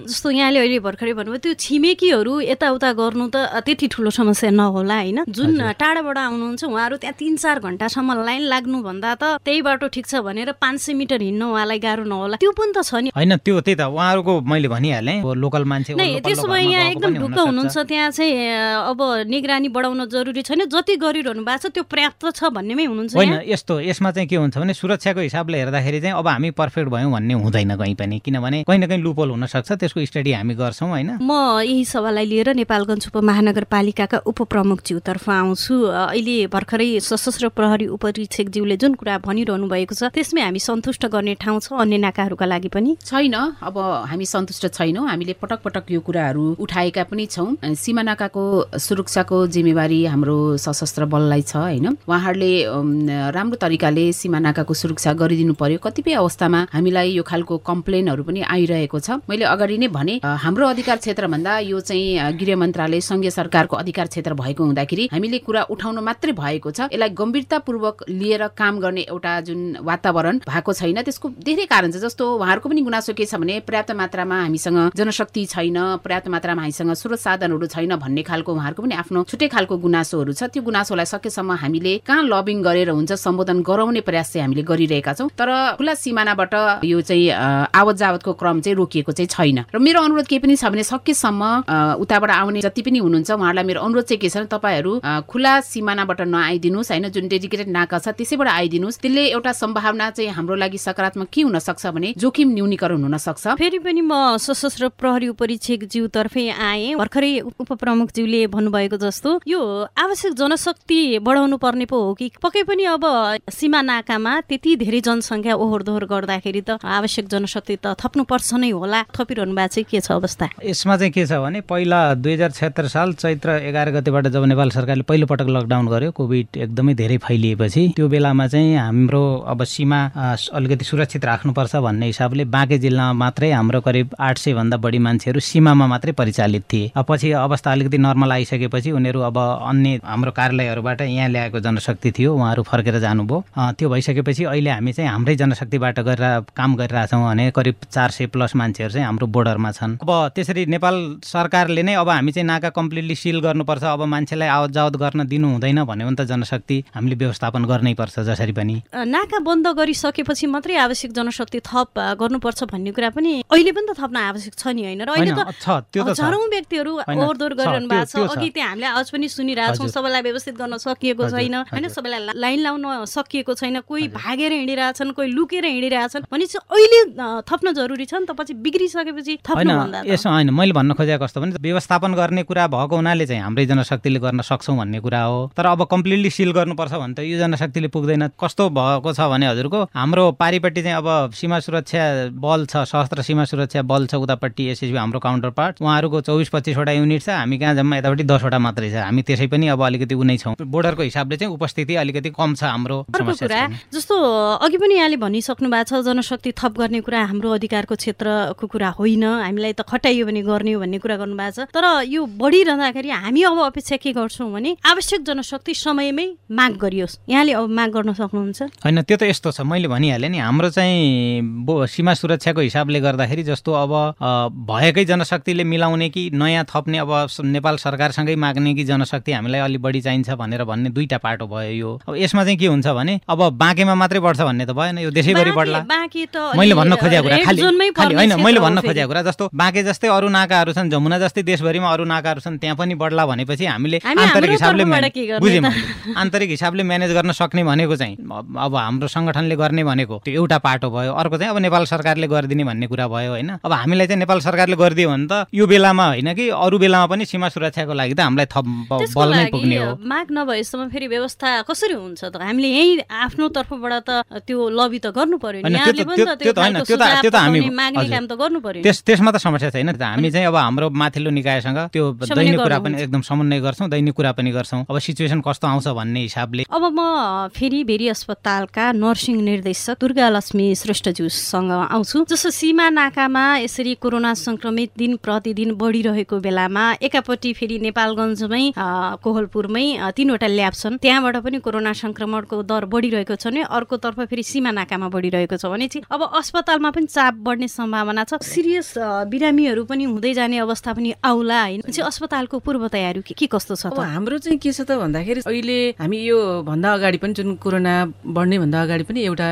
जस्तो यहाँले अहिले भर्खरै भन्नुभयो त्यो छिमेकीहरू यताउता गर्नु त त्यति ठुलो समस्या नहोला होइन? जुन टाढाबाट आउनुहुन्छ उहाँहरू त्यहाँ तिन चार घन्टासम्म लाइन लाग्नुभन्दा त त्यही बाटो ठिक छ भनेर पाँच सय मिटर हिँड्नु उहाँलाई गाह्रो नहोला। त्यो पनि त छ नि। होइन त्यो त्यही त उहाँहरूको मैले भनिहालेँ लोकल मान्छे त्यसो भए यहाँ एकदम ढुक्क हुनुहुन्छ त्यहाँ चाहिँ अब निगरानी बढाउन जरुरी छैन। जति गरिरहनु भएको छ त्यो पर्याप्त छ भन्नेमै हुनुहुन्छ होइन यस्तो यसमा चाहिँ के हुन्छ भने सुरक्षाको हिसाबले हेर्दाखेरि चाहिँ अब हामी पर्फेक्ट भयौँ भन्ने हुँदैन कहीँ पनि। किनभने कहीँ न कहीँ लुपोल हुनसक्छ त्यसको स्टडी हामी गर्छौँ होइन। म यही सवाललाई लिएर नेपालगञ्ज उपमहानगरपालिकाका उपप्रमुखज्यूतर्फ आउँछु। अहिले भर्खरै सशस्त्र प्रहरी उपरीक्षकज्यूले जुन कुरा भनिरहनु भएको छ त्यसमै हामी सन्तुष्ट गर्ने ठाउँ छ अन्य नाकाहरूका लागि पनि। छैन अब हामी सन्तुष्ट छैनौँ। हामीले पटक पटक यो कुराहरू उठाएका पनि छौँ। सीमा नाकाको सुरक्षाको जिम्मेवारी हाम्रो सशस्त्र बललाई छ होइन? उहाँहरूले राम्रो तरिकाले सीमा नाकाको सुरक्षा गरिदिनु पर्यो। कतिपय अवस्थामा हामीलाई यो खालको कम्प्लेनहरू पनि आइरहेको छ। मैले अगाडि नै भने हाम्रो अधिकार क्षेत्रभन्दा यो चाहिँ गृह मन्त्रालय सङ्घीय सरकारको अधिकार क्षेत्र भएको हुँदाखेरि हामीले कुरा उठाउन मात्रै भएको छ। यसलाई गम्भीरतापूर्वक लिएर काम गर्ने एउटा जुन वातावरण भएको छैन त्यसको धेरै कारण छ। जस्तो उहाँहरूको पनि गुनासो के छ भने पर्याप्त मात्रामा हामीसँग जनशक्ति छैन पर्याप्त मात्रामा हामीसँग स्रोत साधनहरू छैन भन्ने खालको उहाँहरूको पनि आफ्नो छुट्टै खालको गुनासोहरू छ। त्यो गुनासोलाई सकेसम्म हामीले कहाँ लबिङ गरेर हुन्छ सम्बोधन गराउने प्रयास चाहिँ हामीले गरिरहेका छौँ। तर खुला सिमानाबाट यो चाहिँ आवत जावतको क्रम चाहिँ रोकिएको चाहिँ छैन। र मेरो अनुरोध के पनि छ भने सकेसम्म उताबाट आउने जति पनि हुनुहुन्छ उहाँहरूलाई मेरो अनुरोध चाहिँ के छ भने तपाईँहरू खुला सिमानाबाट नआइदिनुहोस् होइन? जुन डेडिकेटेड नाका छ त्यसैबाट आइदिनुहोस्। त्यसले एउटा सम्भावना चाहिँ हाम्रो लागि सकारात्मक के हुन सक्छ भने जोखिम न्यूनीकरण हुन सक्छ फेरि पनि म सशस्त्र प्रहरी उपरीक्षक ज्यूतर्फै आएँ। भर्खरै उपप्रमुखज्यूले भन्नुभएको जस्तो यो आवश्यक जनशक्ति बढाउनु पर्ने पो हो कि? पक्कै पनि अब सीमा नाकामा त्यति धेरै जनसङ्ख्या ओहोर दोहोर गर्दाखेरि त आवश्यक जनशक्ति त थप्नुपर्छ नै होला। थपिरहनु भएको चाहिँ के छ अवस्था? यसमा चाहिँ के छ भने पहिला दुई हजार छत्तर साल चैत्र एघार गतेबाट जब नेपाल सरकारले पहिलोपटक लकडाउन गर्यो कोभिड एकदमै धेरै फैलिएपछि। त्यो बेलामा चाहिँ हाम्रो अब सीमा अलिकति सुरक्षित राख्नुपर्छ भन्ने हिसाबले बाँके जिल्लामा मात्रै हाम्रो करिब आठ सय भन्दा बढी मान्छेहरू सीमामा मात्रै परिचालित थिए। पछि अवस्था अलिकति नर्मल आइसकेपछि उनीहरू अब अन्य हाम्रो कार्यालयहरूबाट यहाँ ल्याएको जनशक्ति थियो उहाँहरू फर्केर जानुभयो। त्यो भइसकेपछि अहिले हामी चाहिँ हाम्रै जनशक्तिबाट गरेर काम गरिरहेछौँ भने करिब चार सय प्लस मान्छेहरू चाहिँ हाम्रो बोर्डरमा छन्। अब त्यसरी नेपाल सरकारले नै अब हामी चाहिँ नाका कम्प्लिटली सिल गर्नुपर्छ। अब मान्छेलाई आवत जावत गर्न दिनु हुँदैन। भन्यो भने त जनशक्ति हामीले व्यवस्थापन गर्नै पर्छ जसरी पनि। नाका बन्द गरिसकेपछि मात्रै आवश्यक जनशक्ति थप गर्नुपर्छ भन्ने कुरा पनि अहिले पनि त थप्न आवश्यक छ नि होइन? र अहिले त हजारौँ व्यक्तिहरू ओहोरदोहोर गरिरहनु भएको छ। अघि त्यहाँ हामीले आज पनि सुनिरहेछौँ सबैलाई व्यवस्थित गर्न सकिएको छैन होइन? सबैलाई लाइन लाउन सकिएको छैन कोही भागेर हिँडिरहेछन् कोही लुकेर हिँडिरहेछन् भनेपछि अहिले थप्न जरुरी छ नि त पछि बिग्रिसकेपछि यसो होइन मैले भन्न खोजेको कस्तो भने व्यवस्थापन गर्ने कुरा भएको हुनाले चाहिँ हाम्रै जनशक्तिले गर्न सक्छौँ भन्ने कुरा हो। तर अब कम्प्लिटली सिल गर्नुपर्छ भने त यो जनशक्तिले पुग्दैन। कस्तो भएको छ भने हजुरको हाम्रो पारिपट्टि चाहिँ अब सीमा सुरक्षा बल छ सशस्त्र सीमा सुरक्षा बल छ उतापट्टि एसएसबी हाम्रो काउन्टर पार्ट उहाँहरूको चौबिस पच्चिसवटा युनिट छ हामी कहाँ जम्मा यतापट्टि दसवटा मात्रै छ। हामी त्यसै पनि अब अलिकति उनै छौँ। बोर्डरको हिसाबले चाहिँ उपस्थिति अलिकति कम छ हाम्रो कुरा जस्तो अघि पनि यहाँले भनिसक्नु भएको छ जनशक्ति थप गर्ने कुरा हाम्रो अधिकारको क्षेत्रको कुरा होइन। हामीलाई त खटाइयो भने गर्ने हो भन्ने कुरा गर्नुभएको छ। तर यो बढिरहँदाखेरि हामी अब अपेक्षा के गर्छौँ भने आवश्यक जनशक्ति समयमै माग गरियोस्। यहाँले अब माग गर्न सक्नुहुन्छ। होइन त्यो त यस्तो छ। मैले भनिहालेँ नि हाम्रो चाहिँ सीमा सुरक्षाको हिसाबले गर्दाखेरि जस्तो अब भएकै जनशक्तिले मिलाउने कि नयाँ थप्ने अब नेपाल सरकारसँगै माग्ने कि जनशक्ति हामीलाई अलिक बढी चाहिन्छ भनेर भन्ने दुईवटा पाटो भयो यो। अब यसमा चाहिँ के हुन्छ भने अब बाँकेमा मात्रै बढ्छ भन्ने त भएन यो देशैभरि बढ्ला। मैले भन्न खोजेको कुरा खालि खालि होइन मैले भन्न खोजेको कुरा जस्तो बाँके जस्तै अरू नाकाहरू छन् जमुना जस्तै देशभरिमा अरू नाकाहरू छन् त्यहाँ पनि बढ्ला भनेपछि हामीले आन्तरिक हिसाबले बुझ्यौँ आन्तरिक हिसाबले म्यानेज गर्न सक्ने भनेको चाहिँ अब हाम्रो सङ्गठनले गर्ने भनेको त्यो एउटा पाटो भयो अर्को चाहिँ अब नेपाल सरकारले गरिदिने भन्ने कुरा भयो होइन? अब हामीलाई चाहिँ नेपाल सरकारले गरिदियो भने त यो बेलामा होइन कि अरू बेलामा पनि सीमा सुरक्षाको लागि त हामीलाई थप बल नै पुग्ने हो। माग नभएसम्म फेरि व्यवस्था कसरी हुन्छ त? हामीले यही आफ्नो तर्फबाट त त्यो लबी त गर्नु पर्यो त्यसमा त समस्या छैन हामी चाहिँ अब हाम्रो माथिल्लो निकायसँग त्यो दैनिक कुरा पनि एकदम समन्वय गर्छौँ दैनिक कुरा पनि गर्छौँ। अब सिचुएसन कस्तो आउँछ भन्ने हिसाबले अब म फेरि भेरी अस्पतालका नर्सिङ निर्देशक दुर्गा लक्ष्मी श्रेष्ठज्यूसँग आउँछु। जस्तो सीमा नाकामा यसरी कोरोना संक्रमित दिन प्रतिदिन बढिरहेको बेलामा एकापट्टि फेरि नेपालगञ्जमै कोहलपुरमै तिनवटा ल्याब छन्। त्यहाँबाट पनि कोरोना संक्रमणको दर बढिरहेको छ भने अर्कोतर्फ फेरि सीमा नाकामा बढिरहेको छ भने चाहिँ अब अस्पतालमा पनि चाप बढ्ने सम्भावना छ। सिरियस बिरामीहरू पनि हुँदै जाने अवस्था पनि आउला होइन? चाहिँ अस्पतालको पूर्व तयारी के कस्तो छ हाम्रो चाहिँ के छ त भन्दाखेरि अहिले हामी यो भन्दा अगाडि पनि जुन कोरोना बढ्ने भन्दा अगाडि पनि एउटा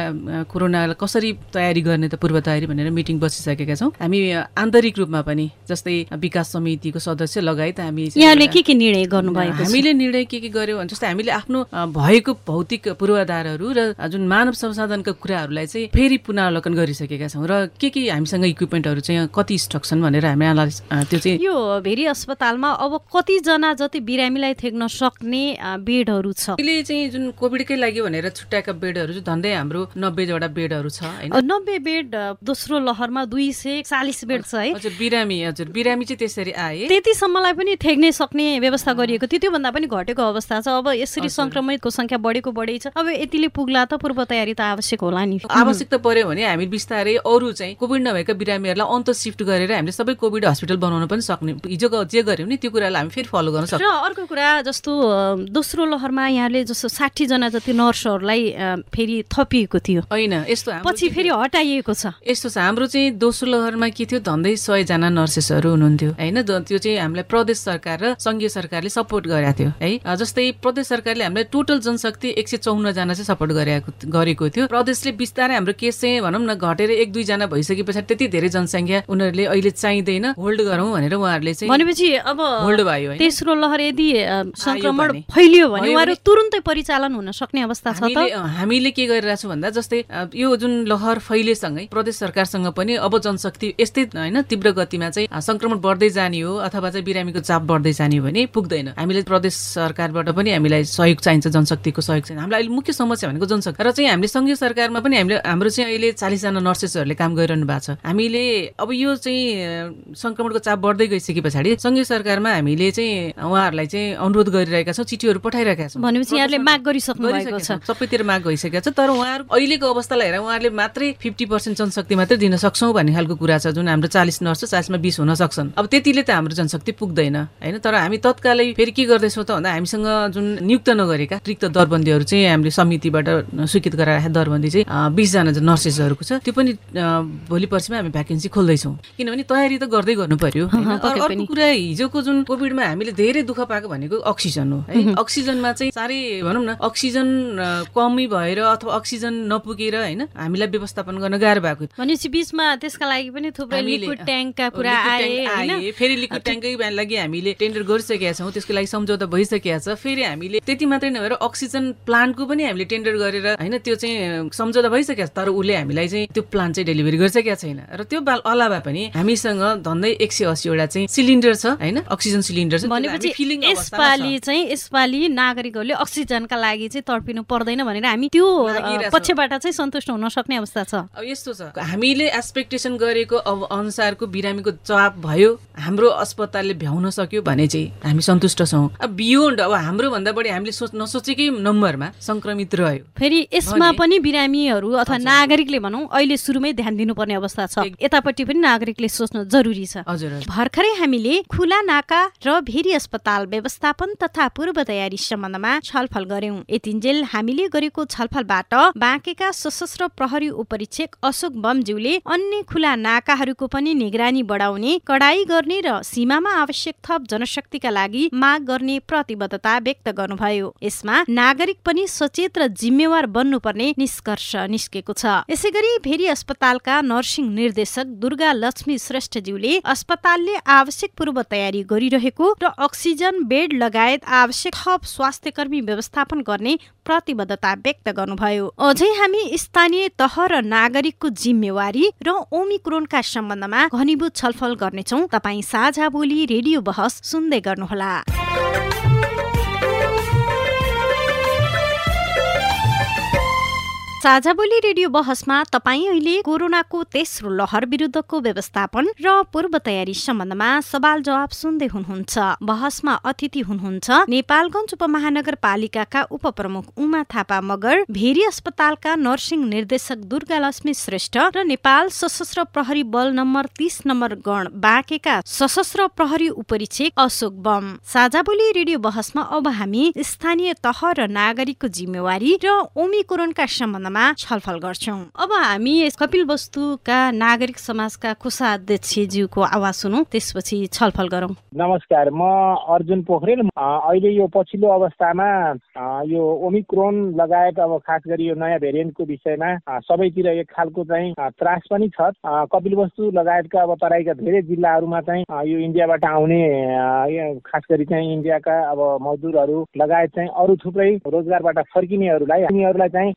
कोरोनालाई कसरी तयारी गर्ने त पूर्व तयारी भनेर मिटिङ बसिसकेका छौँ। हामी आन्तरिक रूपमा पनि जस्तै विकास समितिको सदस्य लगायत हामी यहाँले के के निर्णय गर्नुभएको हामीले निर्णय के के गर्यो भने जस्तै हामीले आफ्नो भएको भौतिक पूर्वाधारहरू र जुन मानव संसाधनका कुराहरूलाई चाहिँ फेरि पुनरावलोकन गरिसकेका छौँ र के के हामीसँग इक्विपमेन्टहरू चाहिँ कति स्टक छन् भनेर हामी त्यो चाहिँ यो भेरी अस्पतालमा अब कतिजना जति बिरामीलाई थेक्न सक्ने बेडहरू छ। अहिले चाहिँ जुन कोभिडकै लागि भनेर छुट्याएका बेडहरू चाहिँ झन्डै हाम्रो नब्बेवटा बेडहरू छ नब्बे बेड दोस्रो लहरमा दुई सय चालिस बेड छ है। हजुर बिरामी हजुर बिरामी चाहिँ त्यसरी आए। त्यतिसम्मलाई पनि थेक्ने सक्ने व्यवस्था गरिएको थियो। त्योभन्दा पनि घटेको अवस्था छ। अब यसरी संक्रमितको संख्या बढेको बढै छ। अब यतिले पुग्ला त पूर्व तयारी त आवश्यक होला नि। आवश्यक त पर्यो भने हामी बिस्तारै अरू चाहिँ कोभिड नभएका बिरामीहरूलाई अन्त सिफ्ट गरेर हामीले सबै कोभिड हस्पिटल बनाउन पनि सक्ने हिजो जे गर्यौँ नि त्यो कुरालाई हामी फेरि फलो गर्न सक्छौँ र अर्को कुरा जस्तो दोस्रो लहरमा यहाँले जस्तो जना जति नर्सहरूलाई फेरि थपिएको थियो। होइन यस्तो पछि फेरि हटाइएको छ। यस्तो छ हाम्रो चाहिँ दोस्रो लहरमा के थियो धन्दै सयजना नर्सेसहरू हुनुहुन्थ्यो। होइन त्यो चाहिँ हामीलाई प्रदेश सरकार र सङ्घीय सरकारले सपोर्ट गरेको थियो है। जस्तै प्रदेश सरकारले हामीलाई टोटल जनशक्ति एक सय चौन्नजना चाहिँ सपोर्ट गरेको गरेको थियो। प्रदेशले बिस्तारै हाम्रो केस चाहिँ भनौँ न घटेर एक दुईजना भइसके पछाडि त्यति धेरै जनसङ्ख्या उनीहरूले अहिले चाहिँदैन होल्ड गरौँ भनेर उहाँहरूले चाहिँ भनेपछि अब होल्ड भयो तेस्रो लहर यदि संक्रमण फैलियो भने उहाँहरू तुरुन्तै परिचालन हुन सक्ने अवस्था छ त। हामीले के गरिरहेछौँ भन्दा जस्तै यो जुन लहर फैलेसँगै प्रदेश सरकारसँग पनि अब जनशक्ति यस्तै होइन तीव्र गतिमा चाहिँ संक्रमण बढ्दै जाने हो अथवा चाहिँ बिरामीको चाप बढ्दै जाने हो भने पुग्दैन। हामीले प्रदेश सरकारबाट पनि हामीलाई सहयोग चाहिन्छ जनशक्तिको सहयोग चाहिन्छ। हामीलाई अहिले मुख्य समस्या भनेको जनशक्ति। र चाहिँ हामीले सङ्घीय सरकारमा पनि हामीले हाम्रो चाहिँ अहिले चालिसजना नर्सेसहरूले काम गरिरहनु भएको छ। हामीले अब यो चाहिँ सङ्क्रमणको चाप बढ्दै गइसके पछाडि सङ्घीय सरकारमा हामीले चाहिँ उहाँहरूलाई चाहिँ अनुरोध गरिरहेका छौँ। चिठीहरू पठाइरहेका छौँ भनेपछि यहाँले माग गरिसक्नु भएको छ। सबैतिर माग भइसकेको छ। तर उहाँहरू अहिलेको अवस्थालाई हेरेर उहाँहरूले मात्रै फिफ्टी पर्सेन्ट जनशक्ति मात्रै दिन सक्छौँ भन्ने खालको कुरा छ जुन हाम्रो चालिस नर्स चालिसमा बिस हुन सक्छन्। अब त्यतिले त हाम्रो जनशक्ति पुग्दैन होइन? तर हामी तत्कालै फेरि के गर्दैछौँ त भन्दा हामीसँग जुन नियुक्त नगरेका रिक्त दरबन्दीहरू चाहिँ हामीले समितिबाट स्वीकृत गराएर दरबन्दी चाहिँ बिसजना नर्सेसहरूको छ। त्यो पनि भोलि पर्सिमा हामी भ्याकेन्सी खोल्दैछौँ। किनभने तयारी त गर्दै गर्नु पर्यो अर्को कुरा हिजोको जुन कोभिडमा हामीले धेरै दुःख पाएको भनेको अक्सिजन हो है अक्सिजनमा चाहिँ साह्रै भनौँ न अक्सिजन कमी भएर अथवा अक्सिजन नपुगेर होइन हामीलाई व्यवस्थापन गर्न गाह्रो भएको भनेपछि बिचमा त्यसका लागि पनि थुप्रै लिक्विड ट्याङ्कका कुरा आए फेरि लिक्विड ट्याङ्कै लागि हामीले टेन्डर गरिसकेका छौँ त्यसको लागि सम्झौता भइसकेका छ। फेरि हामीले त्यति मात्रै नभएर अक्सिजन प्लान्टको पनि हामीले टेन्डर गरेर होइन त्यो चाहिँ सम्झौता भइसकेको छ तर उसले हामीलाई चाहिँ त्यो प्लान्ट चाहिँ डेलिभरी गरिसकेका छैन। र त्यो अलावा पनि हामीसँग धन्दै एक सय अस्सीवटा चाहिँ सिलिन्डर छ होइन अक्सिजन सिलिन्डर छ भनेपछि यसपालि चाहिँ यसपालि नागरिकहरूले अक्सिजनका लागि चाहिँ तडपिनु पर्दैन भनेर हामी त्यो पक्षबाट चाहिँ सन्तुष्ट हुन सक्ने अवस्था छ। अब यस्तो छ। हामीले एक्सपेक्टेसन गरेको अब अनुसारको बिरामीको जवाब भयो। हाम्रो अस्पतालले भ्याउन सक्यो भने चाहिँ हामी सन्तुष्ट छौँ। अब बियोन्ड अब हाम्रो भन्दा बढी हामीले सोच नसोचेकै नम्बरमा संक्रमित रह्यो। फेरि यसमा पनि बिरामीहरू अथवा नागरिकले भनौँ अहिले सुरुमै ध्यान दिनुपर्ने अवस्था छ। यतापट्टि पनि नागरिकले सोच्न जरुरी छ। हजुर। भर्खरै हामीले खुला नाका र भेरी अस्पताल व्यवस्थापन तथा पूर्व तयारी सम्बन्धमा छलफल गर्यौं यतिन्जेल हामीले गरेको छलफलबाट बाँकेका सशस्त्र प्रहरी उपरीक्षक अशोक बमज्यूले अन्य खुला नाकाहरूको पनि निगरानी बढाउने कडाई गर्ने र सीमामा आवश्यक थप जनशक्तिका लागि माग गर्ने प्रतिबद्धता व्यक्त गर्नुभयो। यसमा नागरिक पनि सचेत र जिम्मेवार बन्नुपर्ने निष्कर्ष निस्केको छ। यसै गरी भेरी अस्पतालका नर्सिङ निर्देशक दुर्गा लक्ष्मी श्रेष्ठज्यूले अस्पतालले आवश्यक पूर्व तयारी गरिरहेको र अक्सिजन बेड लगायत आवश्यक थप स्वास्थ्य कर्मी व्यवस्थापन गर्ने प्रतिबद्धता व्यक्त गर्नुभयो। अझै हामी स्थानीय तह र नागरिकको जिम्मेवारी र ओमिक्रोनका सम्बन्धमा घनीभूत छलफल गर्नेछौ। तपाईँ साझा बोली रेडियो बहस सुन्दै गर्नुहोला। साझा बोली रेडियो बहसमा तपाईँ अहिले कोरोनाको तेस्रो लहर विरुद्धको व्यवस्थापन र पूर्व तयारी सम्बन्धमा सवाल जवाब सुन्दै हुनुहुन्छ। बहसमा अतिथि हुनुहुन्छ नेपालगञ्ज उपमहानगरपालिकाका उपप्रमुख उमा थापा मगर भेरी अस्पतालका नर्सिङ निर्देशक दुर्गा लक्ष्मी श्रेष्ठ र नेपाल सशस्त्र प्रहरी बल नम्बर तीस नम्बर गण बाँकेका सशस्त्र प्रहरी उपरीक्षक अशोक बम। साझा बोली रेडियो बहसमा अब हामी स्थानीय तह र नागरिकको जिम्मेवारी र ओमिकोरोनका सम्बन्धमा विषयमा छलफल गर्छौँ। अब हामी कपिल वस्तुका नागरिक समाजका कोषाध्यक्षज्यूको आवाज सुनौ त्यसपछि छलफल गरौँ। नमस्कार म अर्जुन पोखरेल। अहिले यो पछिल्लो अवस्थामा यो ओमिक्रोन लगायत अब खास गरी यो नयाँ भेरिएन्टको विषयमा सबैतिर एक खालको चाहिँ त्रास पनि छ। कपिल वस्तु लगायतका अब तराईका धेरै जिल्लाहरूमा चाहिँ यो इन्डियाबाट आउने खास गरी चाहिँ इन्डियाका अब मजदुरहरू लगायत चाहिँ अरू थुप्रै रोजगारबाट फर्किनेहरूलाई उनीहरूलाई चाहिँ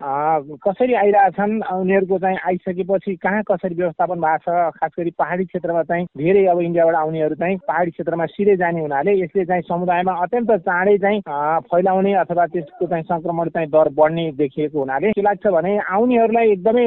कसरी आइरहेछन् उनीहरूको चाहिँ आइसकेपछि कहाँ कसरी व्यवस्थापन भएको छ खास गरी पहाडी क्षेत्रमा चाहिँ धेरै अब इन्डियाबाट आउनेहरू चाहिँ पहाडी क्षेत्रमा सिधै जाने हुनाले यसले चाहिँ समुदायमा अत्यन्त चाँडै चाहिँ फैलाउने अथवा त्यसको चाहिँ सङ्क्रमण चाहिँ दर बढ्ने देखिएको हुनाले के लाग्छ भने आउनेहरूलाई एकदमै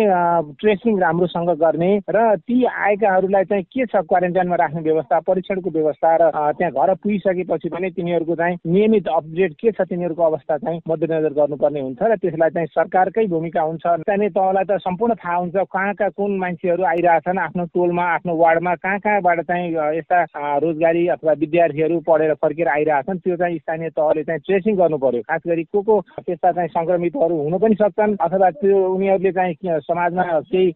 ट्रेसिङ राम्रोसँग गर्ने र ती आएकाहरूलाई चाहिँ के छ क्वारेन्टाइनमा राख्ने व्यवस्था परीक्षणको व्यवस्था र त्यहाँ घर पुगिसकेपछि पनि तिनीहरूको चाहिँ नियमित अपडेट के छ तिनीहरूको अवस्था चाहिँ मध्यनजर गर्नुपर्ने हुन्छ र त्यसलाई चाहिँ सरकारकै भूमिका हुन्छ। स्थानीय तहलाई त सम्पूर्ण थाहा हुन्छ कहाँ कहाँ कुन मान्छेहरू आइरहेछन् आफ्नो टोलमा आफ्नो वार्डमा कहाँ कहाँबाट चाहिँ यस्ता रोजगारी अथवा विद्यार्थीहरू पढेर फर्केर आइरहेछन् त्यो चाहिँ स्थानीय तहले चाहिँ ट्रेसिङ गर्नु पर्यो खास गरी को को त्यस्ता चाहिँ सङ्क्रमितहरू हुन पनि सक्छन् अथवा त्यो उनीहरूले चाहिँ समाजमा केही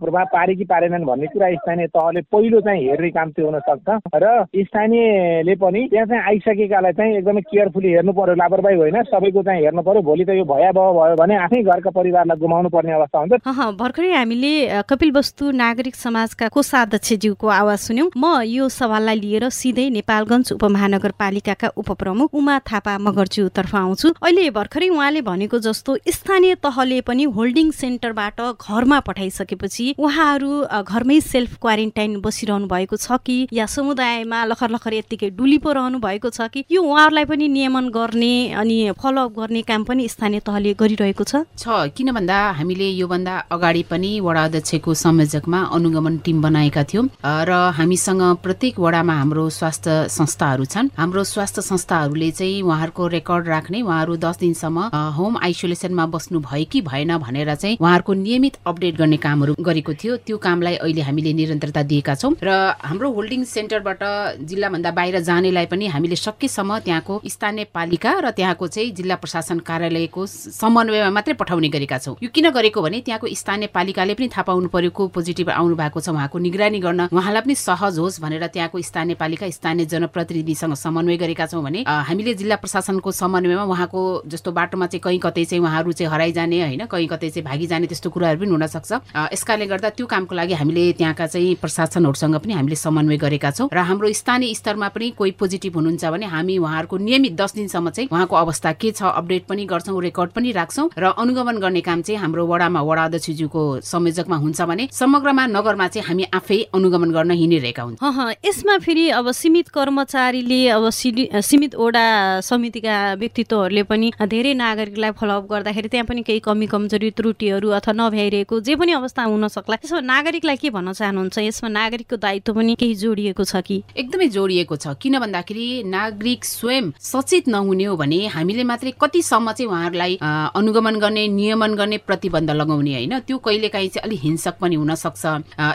प्रभाव पारे कि पारेनन् भन्ने कुरा स्थानीय तहले पहिलो चाहिँ हेर्ने काम त्यो हुन सक्छ। र स्थानीयले पनि त्यहाँ चाहिँ आइसकेकालाई चाहिँ एकदमै केयरफुली हेर्नु पर्यो लापरवाही होइन सबैको चाहिँ हेर्नु पर्यो भोलि त यो भयावह भयो भने आफै घरका परिवारलाई गुमाउनु पर्ने अवस्था हुन्छ। भर्खरै हामीले कपिल वस्तु नागरिक समाजका कोषाध्यक्षज्यूको आवाज सुन्यौँ। म यो सवाललाई लिएर सिधै नेपालगञ्ज उपमहानगरपालिकाका उपप्रमुख उमा थापा मगरज्यूतर्फ आउँछु। अहिले भर्खरै उहाँले भनेको जस्तो स्थानीय तहले पनि होल्डिङ सेन्टरबाट घरमा पठाइसकेपछि उहाँहरू घरमै सेल्फ क्वारेन्टाइन बसिरहनु भएको छ कि या समुदायमा लखर लखर यत्तिकै डुली पो रहनु भएको छ कि यो उहाँहरूलाई पनि नियमन गर्ने अनि फलोअप गर्ने काम पनि स्थानीय तहले गरिरहेको छ? छ किन भन्दा हामीले योभन्दा अगाडि पनि वडा अध्यक्षको संयोजकमा अनुगमन टिम बनाएका थियौँ। र हामीसँग प्रत्येक वडामा हाम्रो स्वास्थ्य संस्थाहरू छन्। हाम्रो स्वास्थ्य संस्थाहरूले चाहिँ उहाँहरूको रेकर्ड राख्ने उहाँहरू दस दिनसम्म होम आइसोलेसनमा बस्नु भयो कि भएन भनेर चाहिँ उहाँहरूको नियमित अपडेट गर्ने कामहरू गरेको थियो। त्यो कामलाई अहिले हामीले निरन्तरता दिएका छौँ। र हाम्रो होल्डिङ सेन्टरबाट जिल्लाभन्दा बाहिर जानेलाई पनि हामीले सकेसम्म त्यहाँको स्थानीय पालिका र त्यहाँको चाहिँ जिल्ला प्रशासन कार्यालयको समन्वयमा मात्रै पठाउने गरेका छौँ। यो किन गरेको भने त्यहाँको स्थानीय पालिकाले पनि थाहा पाउनु पर्यो को पोजिटिभ आउनु भएको छ उहाँको निगरानी गर्न। उहाँलाई पनि सहज होस् भनेर त्यहाँको स्थानीय पालिका स्थानीय जनप्रतिनिधिसँग समन्वय गरेका छौँ भने हामीले जिल्ला प्रशासनको समन्वयमा उहाँको जस्तो बाटोमा चाहिँ कहीँ कतै चाहिँ उहाँहरू चाहिँ हराइजाने होइन कहीँ कतै चाहिँ भागी जाने त्यस्तो कुराहरू पनि हुनसक्छ। यसकारणले गर्दा त्यो कामको लागि हामीले त्यहाँका चाहिँ प्रशासनहरूसँग पनि हामीले समन्वय गरेका छौँ र हाम्रो स्थानीय स्तरमा पनि कोही पोजिटिभ हुनुहुन्छ भने हामी उहाँहरूको नियमित दस दिनसम्म चाहिँ उहाँको अवस्था के छ अपडेट पनि गर्छौँ रेकर्ड पनि राख्छौँ र अनुगमन गर्ने काम चाहिँ हाम्रो वडामा वडा अध्यक्षज्यूको संयोजकमा हुन्छ भने समग्रमा नगरमा चाहिँ हामी आफै अनुगमन गर्न हिँडिरहेका हुन्छौँ। यसमा फेरि अब सीमित कर्मचारीले अब सीमित वडा समितिका व्यक्तित्वहरूले पनि धेरै नागरिकलाई फलोअप गर्दाखेरि त्यहाँ पनि केही कमी कमजोरी त्रुटिहरू अथवा नभ्याइरहेको जे पनि अवस्था हुन सक्ला। त्यसमा नागरिकलाई के भन्न चाहनुहुन्छ? यसमा नागरिकको दायित्व पनि केही जोडिएको छ कि? एकदमै जोडिएको छ। किन भन्दाखेरि नागरिक स्वयं सचेत नहुने हो भने हामीले मात्रै कतिसम्म चाहिँ उहाँहरूलाई अनुगमन गर्ने नियमन गर्ने प्रतिबन्ध लगाउने होइन। त्यो कहिलेकाहीँ चाहिँ अलिक हिंसक पनि हुन सक्छ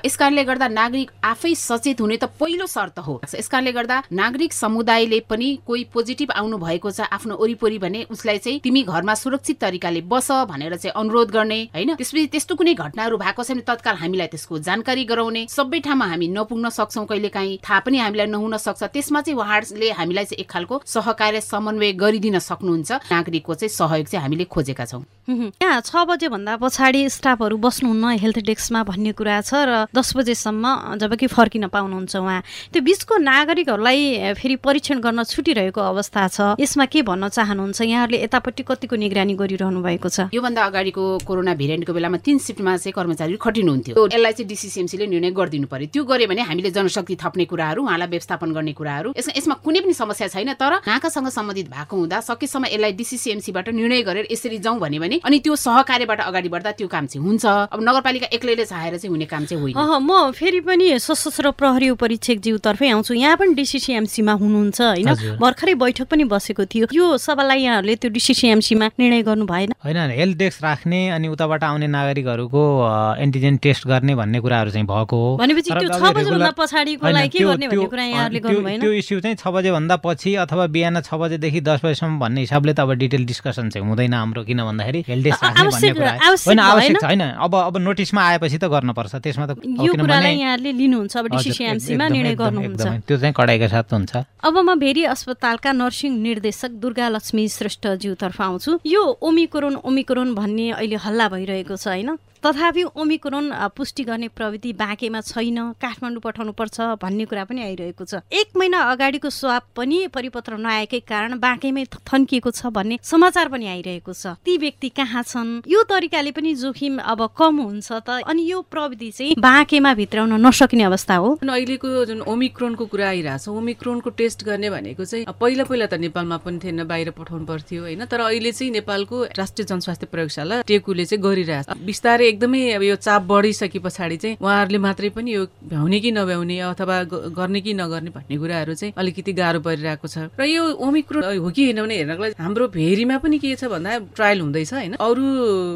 यस कारणले गर्दा नागरिक आफै सचेत हुने त पहिलो शर्त हो। यस कारणले गर्दा नागरिक समुदायले पनि कोही पोजिटिभ आउनु भएको छ आफ्नो वरिपरि भने उसलाई चाहिँ तिमी घरमा सुरक्षित तरिकाले बस भनेर चाहिँ अनुरोध गर्ने होइन? त्यसपछि त्यस्तो कुनै घटनाहरू भएको छ भने तत्काल हामीलाई त्यसको जानकारी गराउने। सबै ठाउँमा हामी नपुग्न सक्छौँ कहिले काहीँ थाहा पनि हामीलाई नहुन सक्छ। त्यसमा चाहिँ उहाँहरूले हामीलाई चाहिँ एक खालको सहकार्य समन्वय गरिदिन सक्नुहुन्छ। नागरिकको चाहिँ सहयोग चाहिँ हामीले खोजेका छौँ। यहाँ छ बजे भन्दा पछाडि स्टाफहरू बस्नुहुन्न हेल्थ डेस्कमा भन्ने कुरा छ र दस बजेसम्म जबकि फर्किन पाउनुहुन्छ उहाँ। त्यो बिचको नागरिकहरूलाई फेरि परीक्षण गर्न छुटिरहेको अवस्था छ। यसमा के भन्न चाहनुहुन्छ? यहाँहरूले यतापट्टि कतिको निगरानी गरिरहनु भएको छ? योभन्दा अगाडिको कोरोना भेरिएन्टको बेलामा तिन सिफ्टमा चाहिँ कर्मचारी खटिनुहुन्थ्यो। यसलाई चाहिँ डिसिसिएमसीले निर्णय गरिदिनु पर्यो। त्यो गर्यो भने हामीले जनशक्ति थप्ने कुराहरू उहाँलाई व्यवस्थापन गर्ने कुराहरू। यसमा यसमा कुनै पनि समस्या छैन तर नाकासँग सम्बन्धित भएको हुँदा सकेसम्म यसलाई डिसिसिएमसीबाट निर्णय गरेर यसरी जाउँ भन्यो भने अनि त्यो सहकार्यबाट अगाडि बढ्दा त्यो काम चाहिँ हुन्छ। अब नगरपालिका एक्लैले चाहेर चाहिँ हुने काम चाहिँ होइन। म फेरि पनि सशस्त्र प्रहरी परीक्षक ज्यूतर्फै आउँछु। यहाँ पनि डिसिसिएमसीमा हुनुहुन्छ होइन? भर्खरै बैठक पनि बसेको थियो। यो सभालाई यहाँहरूले त्यो डिसिसिएमसीमा निर्णय गर्नु भएन। होइन हेल्थ डेस्क राख्ने अनि उताबाट आउने नागरिकहरूको एन्टिजेन टेस्ट गर्ने भन्ने कुराहरू चाहिँ भएको हो। भनेपछि त्यो छ बजेभन्दा पछाडिको लागि के गर्ने भन्ने कुरा यहाँहरूले गर्नु भएन त्यो इस्यु चाहिँ छ बजेभन्दा पछि अथवा बिहान छ बजेदेखि दस बजेसम्म भन्ने हिसाबले त अब डिटेल डिस्कसन चाहिँ हुँदैन हाम्रो। किन भन्दाखेरि हेल्थ डेस्क राख्ने भन्ने कुरा होइन आवश्यक छैन। अब अब नोटिसमा आएपछि त गर्नुपर्छ। त्यसमा त यो कुरालाई यहाँले लिनुहुन्छ। अब डिसिसिएमसीमा निर्णय गर्नुहुन्छ। त्यो चाहिँ कडाइका साथ हुन्छ। अब म भेरी अस्पतालका नर्सिङ निर्देशक दुर्गा लक्ष्मी श्रेष्ठज्यूतर्फ आउँछु। यो ओमिक्रोन ओमिक्रोन भन्ने अहिले हल्ला भइरहेको छ होइन? तथापि ओमिक्रोन पुष्टि गर्ने प्रविधि बाँकेमा छैन काठमाडौँ पठाउनुपर्छ भन्ने कुरा पनि आइरहेको छ। एक महिना अगाडिको स्वाप पनि परिपत्र नआएकै कारण बाँकेमै थन्किएको छ भन्ने समाचार पनि आइरहेको छ। ती व्यक्ति कहाँ छन्? यो तरिकाले पनि जोखिम अब कम हुन्छ त। अनि यो प्रविधि चाहिँ बाँकेमा भित्राउन नसकिने अवस्था हो। अहिलेको जुन ओमिक्रोनको कुरा आइरहेछ ओमिक्रोनको टेस्ट गर्ने भनेको चाहिँ पहिला पहिला त नेपालमा पनि थिएन बाहिर पठाउनु पर्थ्यो होइन। तर अहिले चाहिँ नेपालको राष्ट्रिय जनस्वास्थ्य प्रयोगशाला टेकुले चाहिँ गरिरहेछ बिस्तारै एकदमै अब यो चाप बढिसके पछाडि चाहिँ उहाँहरूले मात्रै पनि यो भ्याउने कि नभ्याउने अथवा गर्ने कि नगर्ने भन्ने कुराहरू चाहिँ अलिकति गाह्रो परिरहेको छ। र यो ओमिक्रो हो कि होइन भने हेर्नको लागि हाम्रो भेरीमा पनि के छ भन्दा ट्रायल हुँदैछ होइन। अरू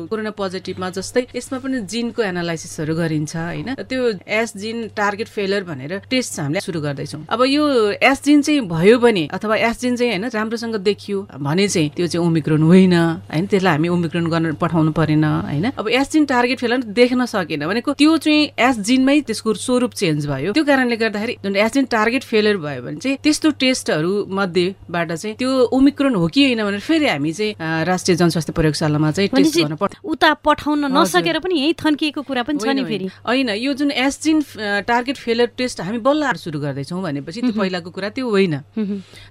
कोरोना पोजिटिभमा जस्तै यसमा पनि जिनको एनालाइसिसहरू गरिन्छ होइन? त्यो एस जिन टार्गेट फेलर भनेर टेस्ट हामीले सुरु गर्दैछौँ। अब यो एस जिन चाहिँ भयो भने अथवा एस जिन चाहिँ होइन राम्रोसँग देखियो भने चाहिँ त्यो चाहिँ ओमिक्रोन होइन होइन? त्यसलाई हामी ओमिक्रोन गर्न पठाउनु परेन होइन? अब एस जिन टार्गेट फेलर देख्न सकेन भनेको त्यो चाहिँ एस जिनमै त्यसको स्वरूप चेन्ज भयो। त्यो कारणले गर्दाखेरि जुन एस जिन टार्गेट फेलर भयो भने चाहिँ त्यस्तो टेस्टहरू मध्येबाट चाहिँ त्यो ओमिक्रोन हो कि होइन भनेर फेरि हामी चाहिँ राष्ट्रिय जनस्वास्थ्य प्रयोगशालामा चाहिँ उता पठाउन नसकेर पनि यही थन्किएको कुरा पनि छ नि फेरि। होइन यो जुन एसजिन टार्गेट फेलर टेस्ट हामी बल्ल सुरु गर्दैछौँ भनेपछि त्यो पहिलाको कुरा त्यो होइन।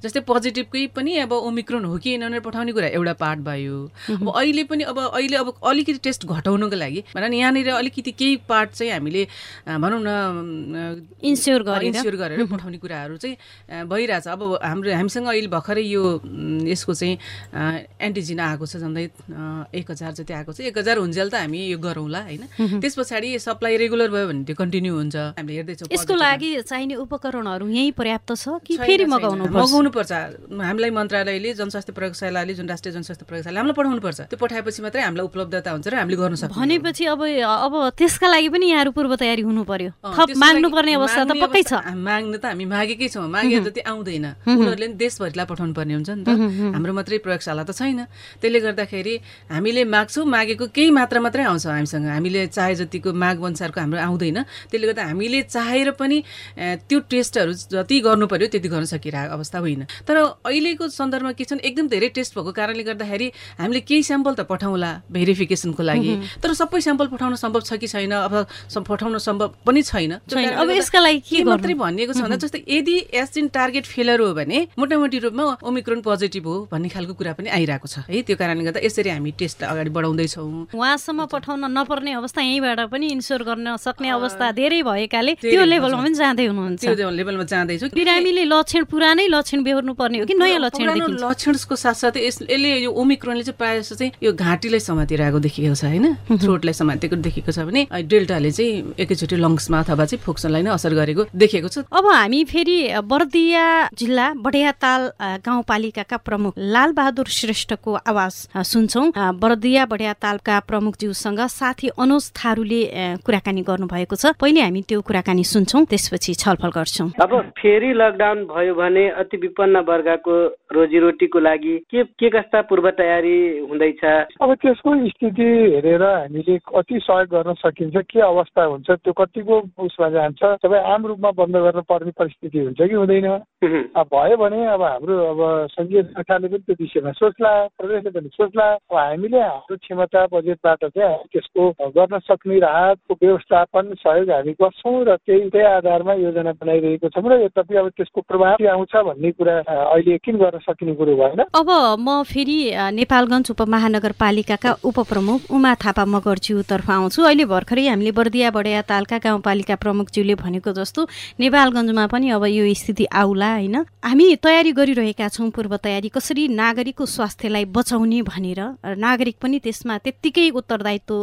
जस्तै पोजिटिभकै पनि अब ओमिक्रोन हो कि होइन पठाउने कुरा एउटा पार्ट भयो। अब अहिले पनि अब अहिले अब अलिकति टेस्ट घटाउनुको लागि भनौँ न यहाँनिर अलिकति केही पार्ट चाहिँ हामीले भनौँ न इन्स्योर इन्स्योर गरेर। पठाउने कुराहरू चाहिँ भइरहेछ। अब हाम्रो हामीसँग अहिले भर्खरै यो यसको चाहिँ एन्टिजिन आएको छ झन्डै एक हजार जति आएको छ एक हजार हुन्जेल त हामी यो गरौँला होइन? त्यस पछाडि सप्लाई रेगुलर भयो भने त्यो कन्टिन्यू हुन्छ। हामीले हेर्दैछौँ यसको लागि चाहिने उपकरणहरू यहीँ पर्याप्त छ कि फेरि मगाउनु मगाउनु पर्छ? हामीलाई मन्त्रालयले जनस्वास्थ्य प्रयोगशालाले जुन राष्ट्रिय जनस्वास्थ्य प्रयोगशाला हामीलाई पठाउनु पर्छ त्यो पठाएपछि मात्रै हामीलाई उपलब्धता हुन्छ र हामीले गर्न सक्छौँ। भनेपछि अब अब त्यसका लागि पनि यहाँहरू पूर्व तयारी हुनु पर्यो। थप माग्नु पर्ने अवस्था त पक्कै छ। माग्नु त हामी मागेकै छौँ। मागे जति आउँदैन। उनीहरूले देशभरिलाई पठाउनु पर्ने हुन्छ नि त। हाम्रो मात्रै प्रयोगशाला त छैन। त्यसले गर्दाखेरि हामीले माग्छौँ मागेको केही मात्रा मात्रै आउँछ हामीसँग। हामीले चाहे जतिको माग अनुसारको हाम्रो आउँदैन। त्यसले गर्दा हामीले चाहेर पनि त्यो टेस्टहरू जति गर्नु पर्यो त्यति गर्न सकिरहेको अवस्था होइन। तर अहिलेको सन्दर्भमा के छन् एकदम धेरै टेस्ट भएको कारणले गर्दाखेरि हामीले केही स्याम्पल त पठाउँला भेरिफिकेसनको लागि। तर सबै स्याम्पल पठाउन सम्भव छ कि छैन? अब पठाउन सम्भव पनि छैन। अब यसका लागि के मात्रै भनिएको छ भन्दा जस्तै यदि एसजिन टार्गेट फेलर हो भने मोटामोटी रूपमा ओमिक्रोन पोजिटिभ हो भन्ने खालको कुरा पनि आइरहेको छ। है त्यो कारणले गर्दा यसरी हामी टेस्ट अगाडि बढाउँदैछौँ। उहाँसम्म पठाउन नपर्ने अवस्था यहीँबाट पनि इन्स्योर गर्न सक्ने अवस्था धेरै भएकाले त्यो लेभलमा पनि जाँदै हुनुहुन्छ। त्यो लेभलमा जाँदैछु। बिरामीले लक्षण पुरानै लक्षण बेहोर्नु पर्ने हो कि नयाँ लक्षण लक्षणको साथसाथै यसले यो ओमिक्रोनले चाहिँ प्रायः जस्तो चाहिँ यो घाँटीलाई समातिरहेको देखिएको छ होइन? थ्रोटलाई समातेको देखेको छ भने डेल्टाले चाहिँ एकैचोटि लङ्समा अथवा चाहिँ फोक्सनलाई नै असर गरेको देखेको छ। अब हामी फेरि बर्दिया जिल्ला बढियाताल गाउँपालिकाका प्रमुख लालबहादुर श्रेष्ठको आवाज सुन्छौँ। बर्दिया बढियातालका प्रमुखज्यूसँग साथी अनुज थारूले कुराकानी गर्नुभएको छ। पहिले हामी त्यो कुराकानी सुन्छौँ त्यसपछि छलफल गर्छौँ। अब फेरि लकडाउन भयो भने अति विपन्न वर्गको रोजीरोटीको लागि के के कस्ता पूर्व तयारी हुँदैछ? अब त्यसको स्थिति हेरेर हामीले कति सहयोग गर्न सकिन्छ के अवस्था हुन्छ त्यो कतिको उसमा जान्छ सबै आम रूपमा बन्द गर्न पर्ने परिस्थिति हुन्छ कि हुँदैन? अब भयो भने अब हाम्रो अब सङ्घीय सरकारले पनि त्यो विषयमा सोच्ला प्रदेशले पनि सोच्ला। अब हामीले हाम्रो क्षमता बजेटबाट चाहिँ हामी त्यसको गर्न सक्ने राहतको व्यवस्थापन सहयोग हामी गर्छौँ र त्यही त्यही आधारमा योजना बनाइरहेको छौँ र यद्यपि अब त्यसको प्रभाव आउँछ भन्ने कुरा अहिले यकिन गर्न सकिने कुरो भएन। अब म फेरि नेपालगञ्ज उपमहानगरपालिकाका उपप्रमुख उमा थापा मगरज्यूतर्फ आउँछु। अहिले भर्खरै हामीले बर्दिया बडिया तालका गाउँपालिका प्रमुखज्यूले भनेको जस्तो नेपालगञ्जमा पनि अब यो स्थिति आउला होइन? हामी तयारी गरिरहेका छौँ पूर्व तयारी कसरी नागरिकको स्वास्थ्यलाई बचाउने भनेर। नागरिक पनि त्यसमा त्यत्तिकै उत्तरदायित्व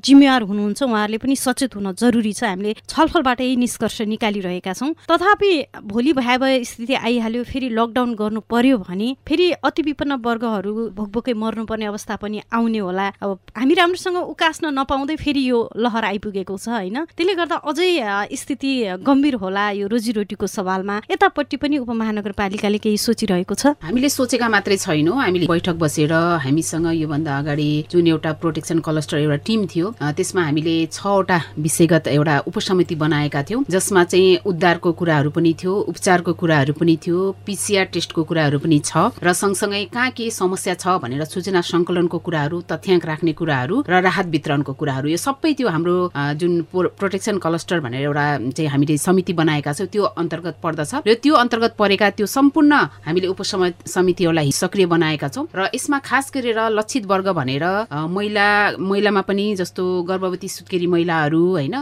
जिम्मेवार हुनुहुन्छ। उहाँहरूले पनि सचेत हुन जरुरी छ। हामीले छलफलबाट यही निष्कर्ष निकालिरहेका छौँ। तथापि भोलि भयावह स्थिति आइहाल्यो फेरि लकडाउन गर्नु पर्यो भने फेरि अति विपन्न वर्गहरू भोकभोकै मर्नुपर्ने अवस्था पनि आउने होला। अब हामी राम्रोसँग उकास्न नपाउँदै फेरि यो लहर आइपुगेको छ होइन? त्यसले गर्दा अझै स्थिति गम्भीर होला यो रोजीरोटीको सवालमा। यतापट्टि पनि उपमहानगरपालिकाले केही सोचिरहेको छ? हामीले सोचेका मात्रै छैनौँ। हामीले बैठक बसेर हामीसँग योभन्दा अगाडि जुन एउटा प्रोटेक्सन क्लस्टर एउटा टिम थियो त्यसमा हामीले छवटा विषयगत एउटा उपसमिति बनाएका थियौँ जसमा चाहिँ उद्धारको कुराहरू पनि थियो उपचारको कुराहरू पनि थियो पिसिआर टेस्टको कुराहरू पनि छ र सँगसँगै कहाँ के समस्या छ भनेर सूचना सङ्कलनको कुराहरू तथ्याङ्क राख्ने कुराहरू र राहत वितरणको कुराहरू यो सबै त्यो हाम्रो जुन प्रोटेक्सन क्लस्टर भनेर एउटा चाहिँ हामीले समिति बनाएका छौँ त्यो अन्तर्गत पर्दछ र त्यो अन्तर्गत परेका त्यो सम्पूर्ण हामीले उपसमितिहरूलाई सक्रिय बनाएका छौँ र यसमा खास गरेर लक्षित वर्ग भनेर महिला महिलामा पनि जस्तो गर्भवती सुत्केरी महिलाहरू होइन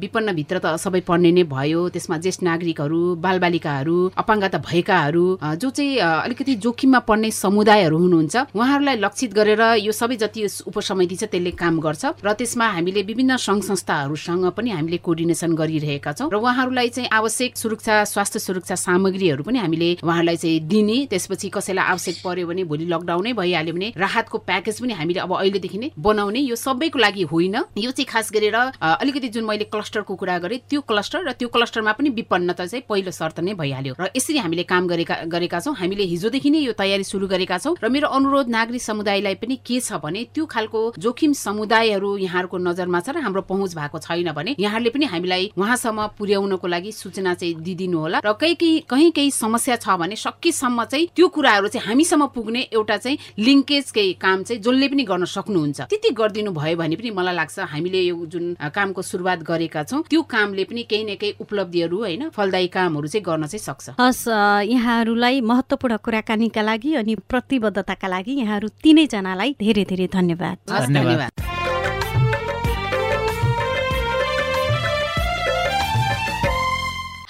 विपन्नभित्र त सबै पर्ने नै भयो। त्यसमा ज्येष्ठ नागरिकहरू बालबालिकाहरू अपाङ्गता भएकाहरू जो चाहिँ अलिकति जोखिममा पर्ने समुदायहरू हुनुहुन्छ उहाँहरूलाई लक्षित गरेर यो सबै जति उपसमिति छ त्यसले काम गर्छ। र त्यसमा हामीले विभिन्न सङ्घ संस्थाहरूसँग पनि हामीले कोर्डिनेसन गरिरहेका छौँ। र उहाँहरूलाई चाहिँ आवश्यक सुरक्षा स्वास्थ्य सुरक्षा सामग्रीहरू पनि हामीले उहाँहरूलाई चाहिँ दिने त्यसपछि कसैलाई आवश्यक पर्यो भने भोलि लकडाउनै भइहाल्यो भने राहतको प्याकेज पनि हामीले अब अहिलेदेखि नै बनाउने यो सबैको लागि होइन। यो चाहिँ खास गरेर अलिकति जुन मैले क्लस्टरको कुरा गरेँ त्यो क्लस्टर र त्यो क्लस्टरमा पनि विपन्नता चाहिँ पहिलो शर्त नै भइहाल्यो। र यसरी हामीले काम गरेका गरेका छौँ हामीले हिजोदेखि नै यो तयारी सुरु गरेका छौँ। र मेरो अनुरोध नागरिक समुदायलाई पनि के छ भने त्यो खालको जोखिम समुदायहरू यहाँहरूको नजरमा छ र हाम्रो पहुँच भएको छैन भने यहाँहरूले पनि हामीलाई उहाँसम्म पुर्याउनको लागि सूचना चाहिँ दिइदिनु होला। र कहीँ केही कहीँ केही समस्या छ भने सकेसम्म चाहिँ त्यो कुराहरू चाहिँ हामीसम्म पुग्ने एउटा चाहिँ लिङ्केज केही काम चाहिँ जसले पनि गर्न सक्नुहुन्छ। त्यति गरिदिनु भयो भने पनि मलाई लाग्छ हामीले यो जुन कामको सुरुवात गरेका छौँ त्यो कामले पनि केही न केही उपलब्धिहरू होइन फलदायी कामहरू चाहिँ गर्न चाहिँ सक्छ। हस् यहाँहरूलाई महत्त्वपूर्ण कुराकानीका लागि अनि प्रतिबद्धताका लागि यहाँहरू तिनैजनालाई धेरै धेरै धन्यवाद। धन्यवाद।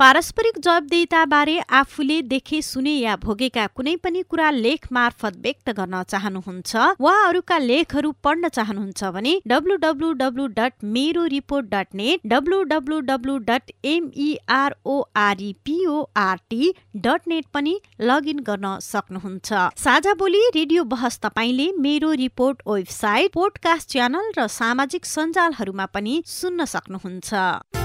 पारस्परिक जवाबदेताबारे आफूले देखे सुने या भोगेका कुनै पनि कुरा लेख मार्फत व्यक्त गर्न चाहनुहुन्छ वा अरूका लेखहरू पढ्न चाहनुहुन्छ भने डब्लु डब्लु डब्लु डट मेरो report dot net W W W dot MEROREPORT dot net पनि लगइन गर्न सक्नुहुन्छ। साझा बोली रेडियो बहस तपाईँले मेरो रिपोर्ट वेबसाइट पोडकास्ट च्यानल र सामाजिक सञ्जालहरूमा पनि सुन्न सक्नुहुन्छ।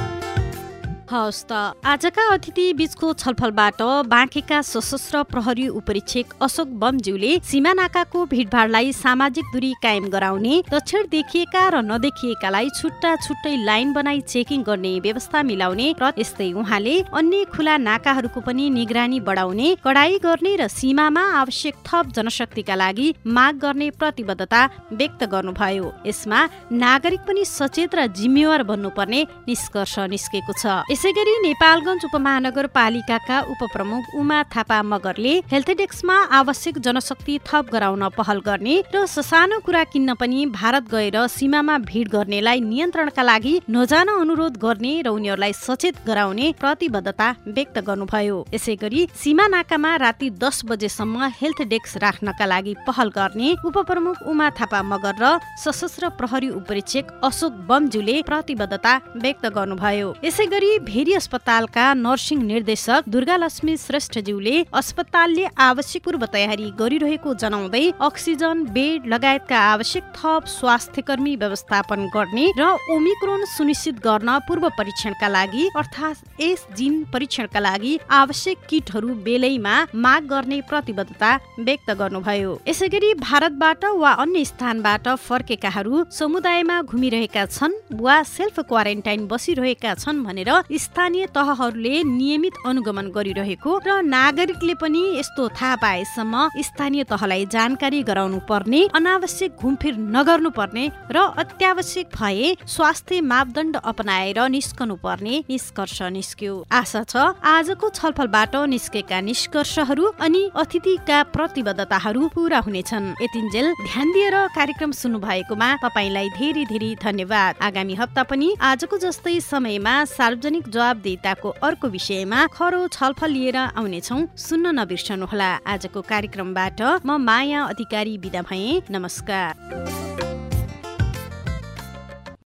हवस् त। आजका अतिथि बीचको छलफलबाट बाँकेका सशस्त्र प्रहरी उपरीक्षक अशोक बमज्यूले सीमा नाकाको भिडभाडलाई सामाजिक दूरी कायम गराउने दक्षिण देखिएका र नदेखिएकालाई छुट्टा छुट्टै लाइन बनाई चेकिङ गर्ने व्यवस्था मिलाउने र यस्तै उहाँले अन्य खुला नाकाहरूको पनि निगरानी बढाउने कडाई गर्ने र सीमामा आवश्यक थप जनशक्तिका लागि माग गर्ने प्रतिबद्धता व्यक्त गर्नुभयो। यसमा नागरिक पनि सचेत र जिम्मेवार बन्नुपर्ने निष्कर्ष निस्केको छ। यसै गरी नेपालगञ्ज उपमहानगरपालिकाका उपप्रमुख उमा थापा मगरले हेल्थ डेस्कमा आवश्यक जनशक्ति थप गराउन पहल गर्ने र ससानो कुरा किन्न पनि भारत गएर सीमामा भिड गर्नेलाई नियन्त्रणका लागि नजान अनुरोध गर्ने र उनीहरूलाई सचेत गराउने प्रतिबद्धता व्यक्त गर्नुभयो। यसै गरी सीमा नाकामा राति दस बजेसम्म हेल्थ डेस्क राख्नका लागि पहल गर्ने उपप्रमुख उमा थापा मगर र सशस्त्र प्रहरी उपरीक्षक अशोक बमजुले प्रतिबद्धता व्यक्त गर्नुभयो। यसै गरी भेरी अस्पतालका नर्सिङ निर्देशक दुर्गा लक्ष्मी श्रेष्ठज्यूले अस्पतालले आवश्यक पूर्व तयारी गरिरहेको जनाउँदै अक्सिजन बेड लगायतका आवश्यक थप स्वास्थ्य कर्मी व्यवस्थापन गर्ने र ओमिक्रोन सुनिश्चित गर्न पूर्व परीक्षणका लागि अर्थात् एस जिन परीक्षणका लागि आवश्यक किटहरू बेलैमा माग गर्ने प्रतिबद्धता व्यक्त गर्नुभयो। यसै गरी भारतबाट वा अन्य स्थानबाट फर्केकाहरू समुदायमा घुमिरहेका छन् वा सेल्फ क्वारेन्टाइन बसिरहेका छन् भनेर स्थानीय तहहरूले नियमित अनुगमन गरिरहेको र नागरिकले पनि यस्तो थाहा पाएसम्म स्थानीय तहलाई जानकारी गराउनु पर्ने अनावश्यक घुमफिर नगर्नु पर्ने र अत्यावश्यक भए स्वास्थ्य मापदण्ड अपनाएर निस्कनु पर्ने निष्कर्ष निस्क्यो। आशा छ आजको छलफलबाट निस्केका निष्कर्षहरू अनि अतिथिका प्रतिबद्धताहरू पूरा हुनेछन्। यतिन्जेल ध्यान दिएर कार्यक्रम सुन्नु भएकोमा तपाईँलाई धेरै धेरै धन्यवाद। आगामी हप्ता पनि आजको जस्तै समयमा सार्वजनिक सार्वजनिक जवाबदेताको अर्को विषयमा खरो छलफल लिएर आउनेछौ। सुन्न नबिर्सनुहोला। आजको कार्यक्रमबाट म माया अधिकारी विदा भए। नमस्कार।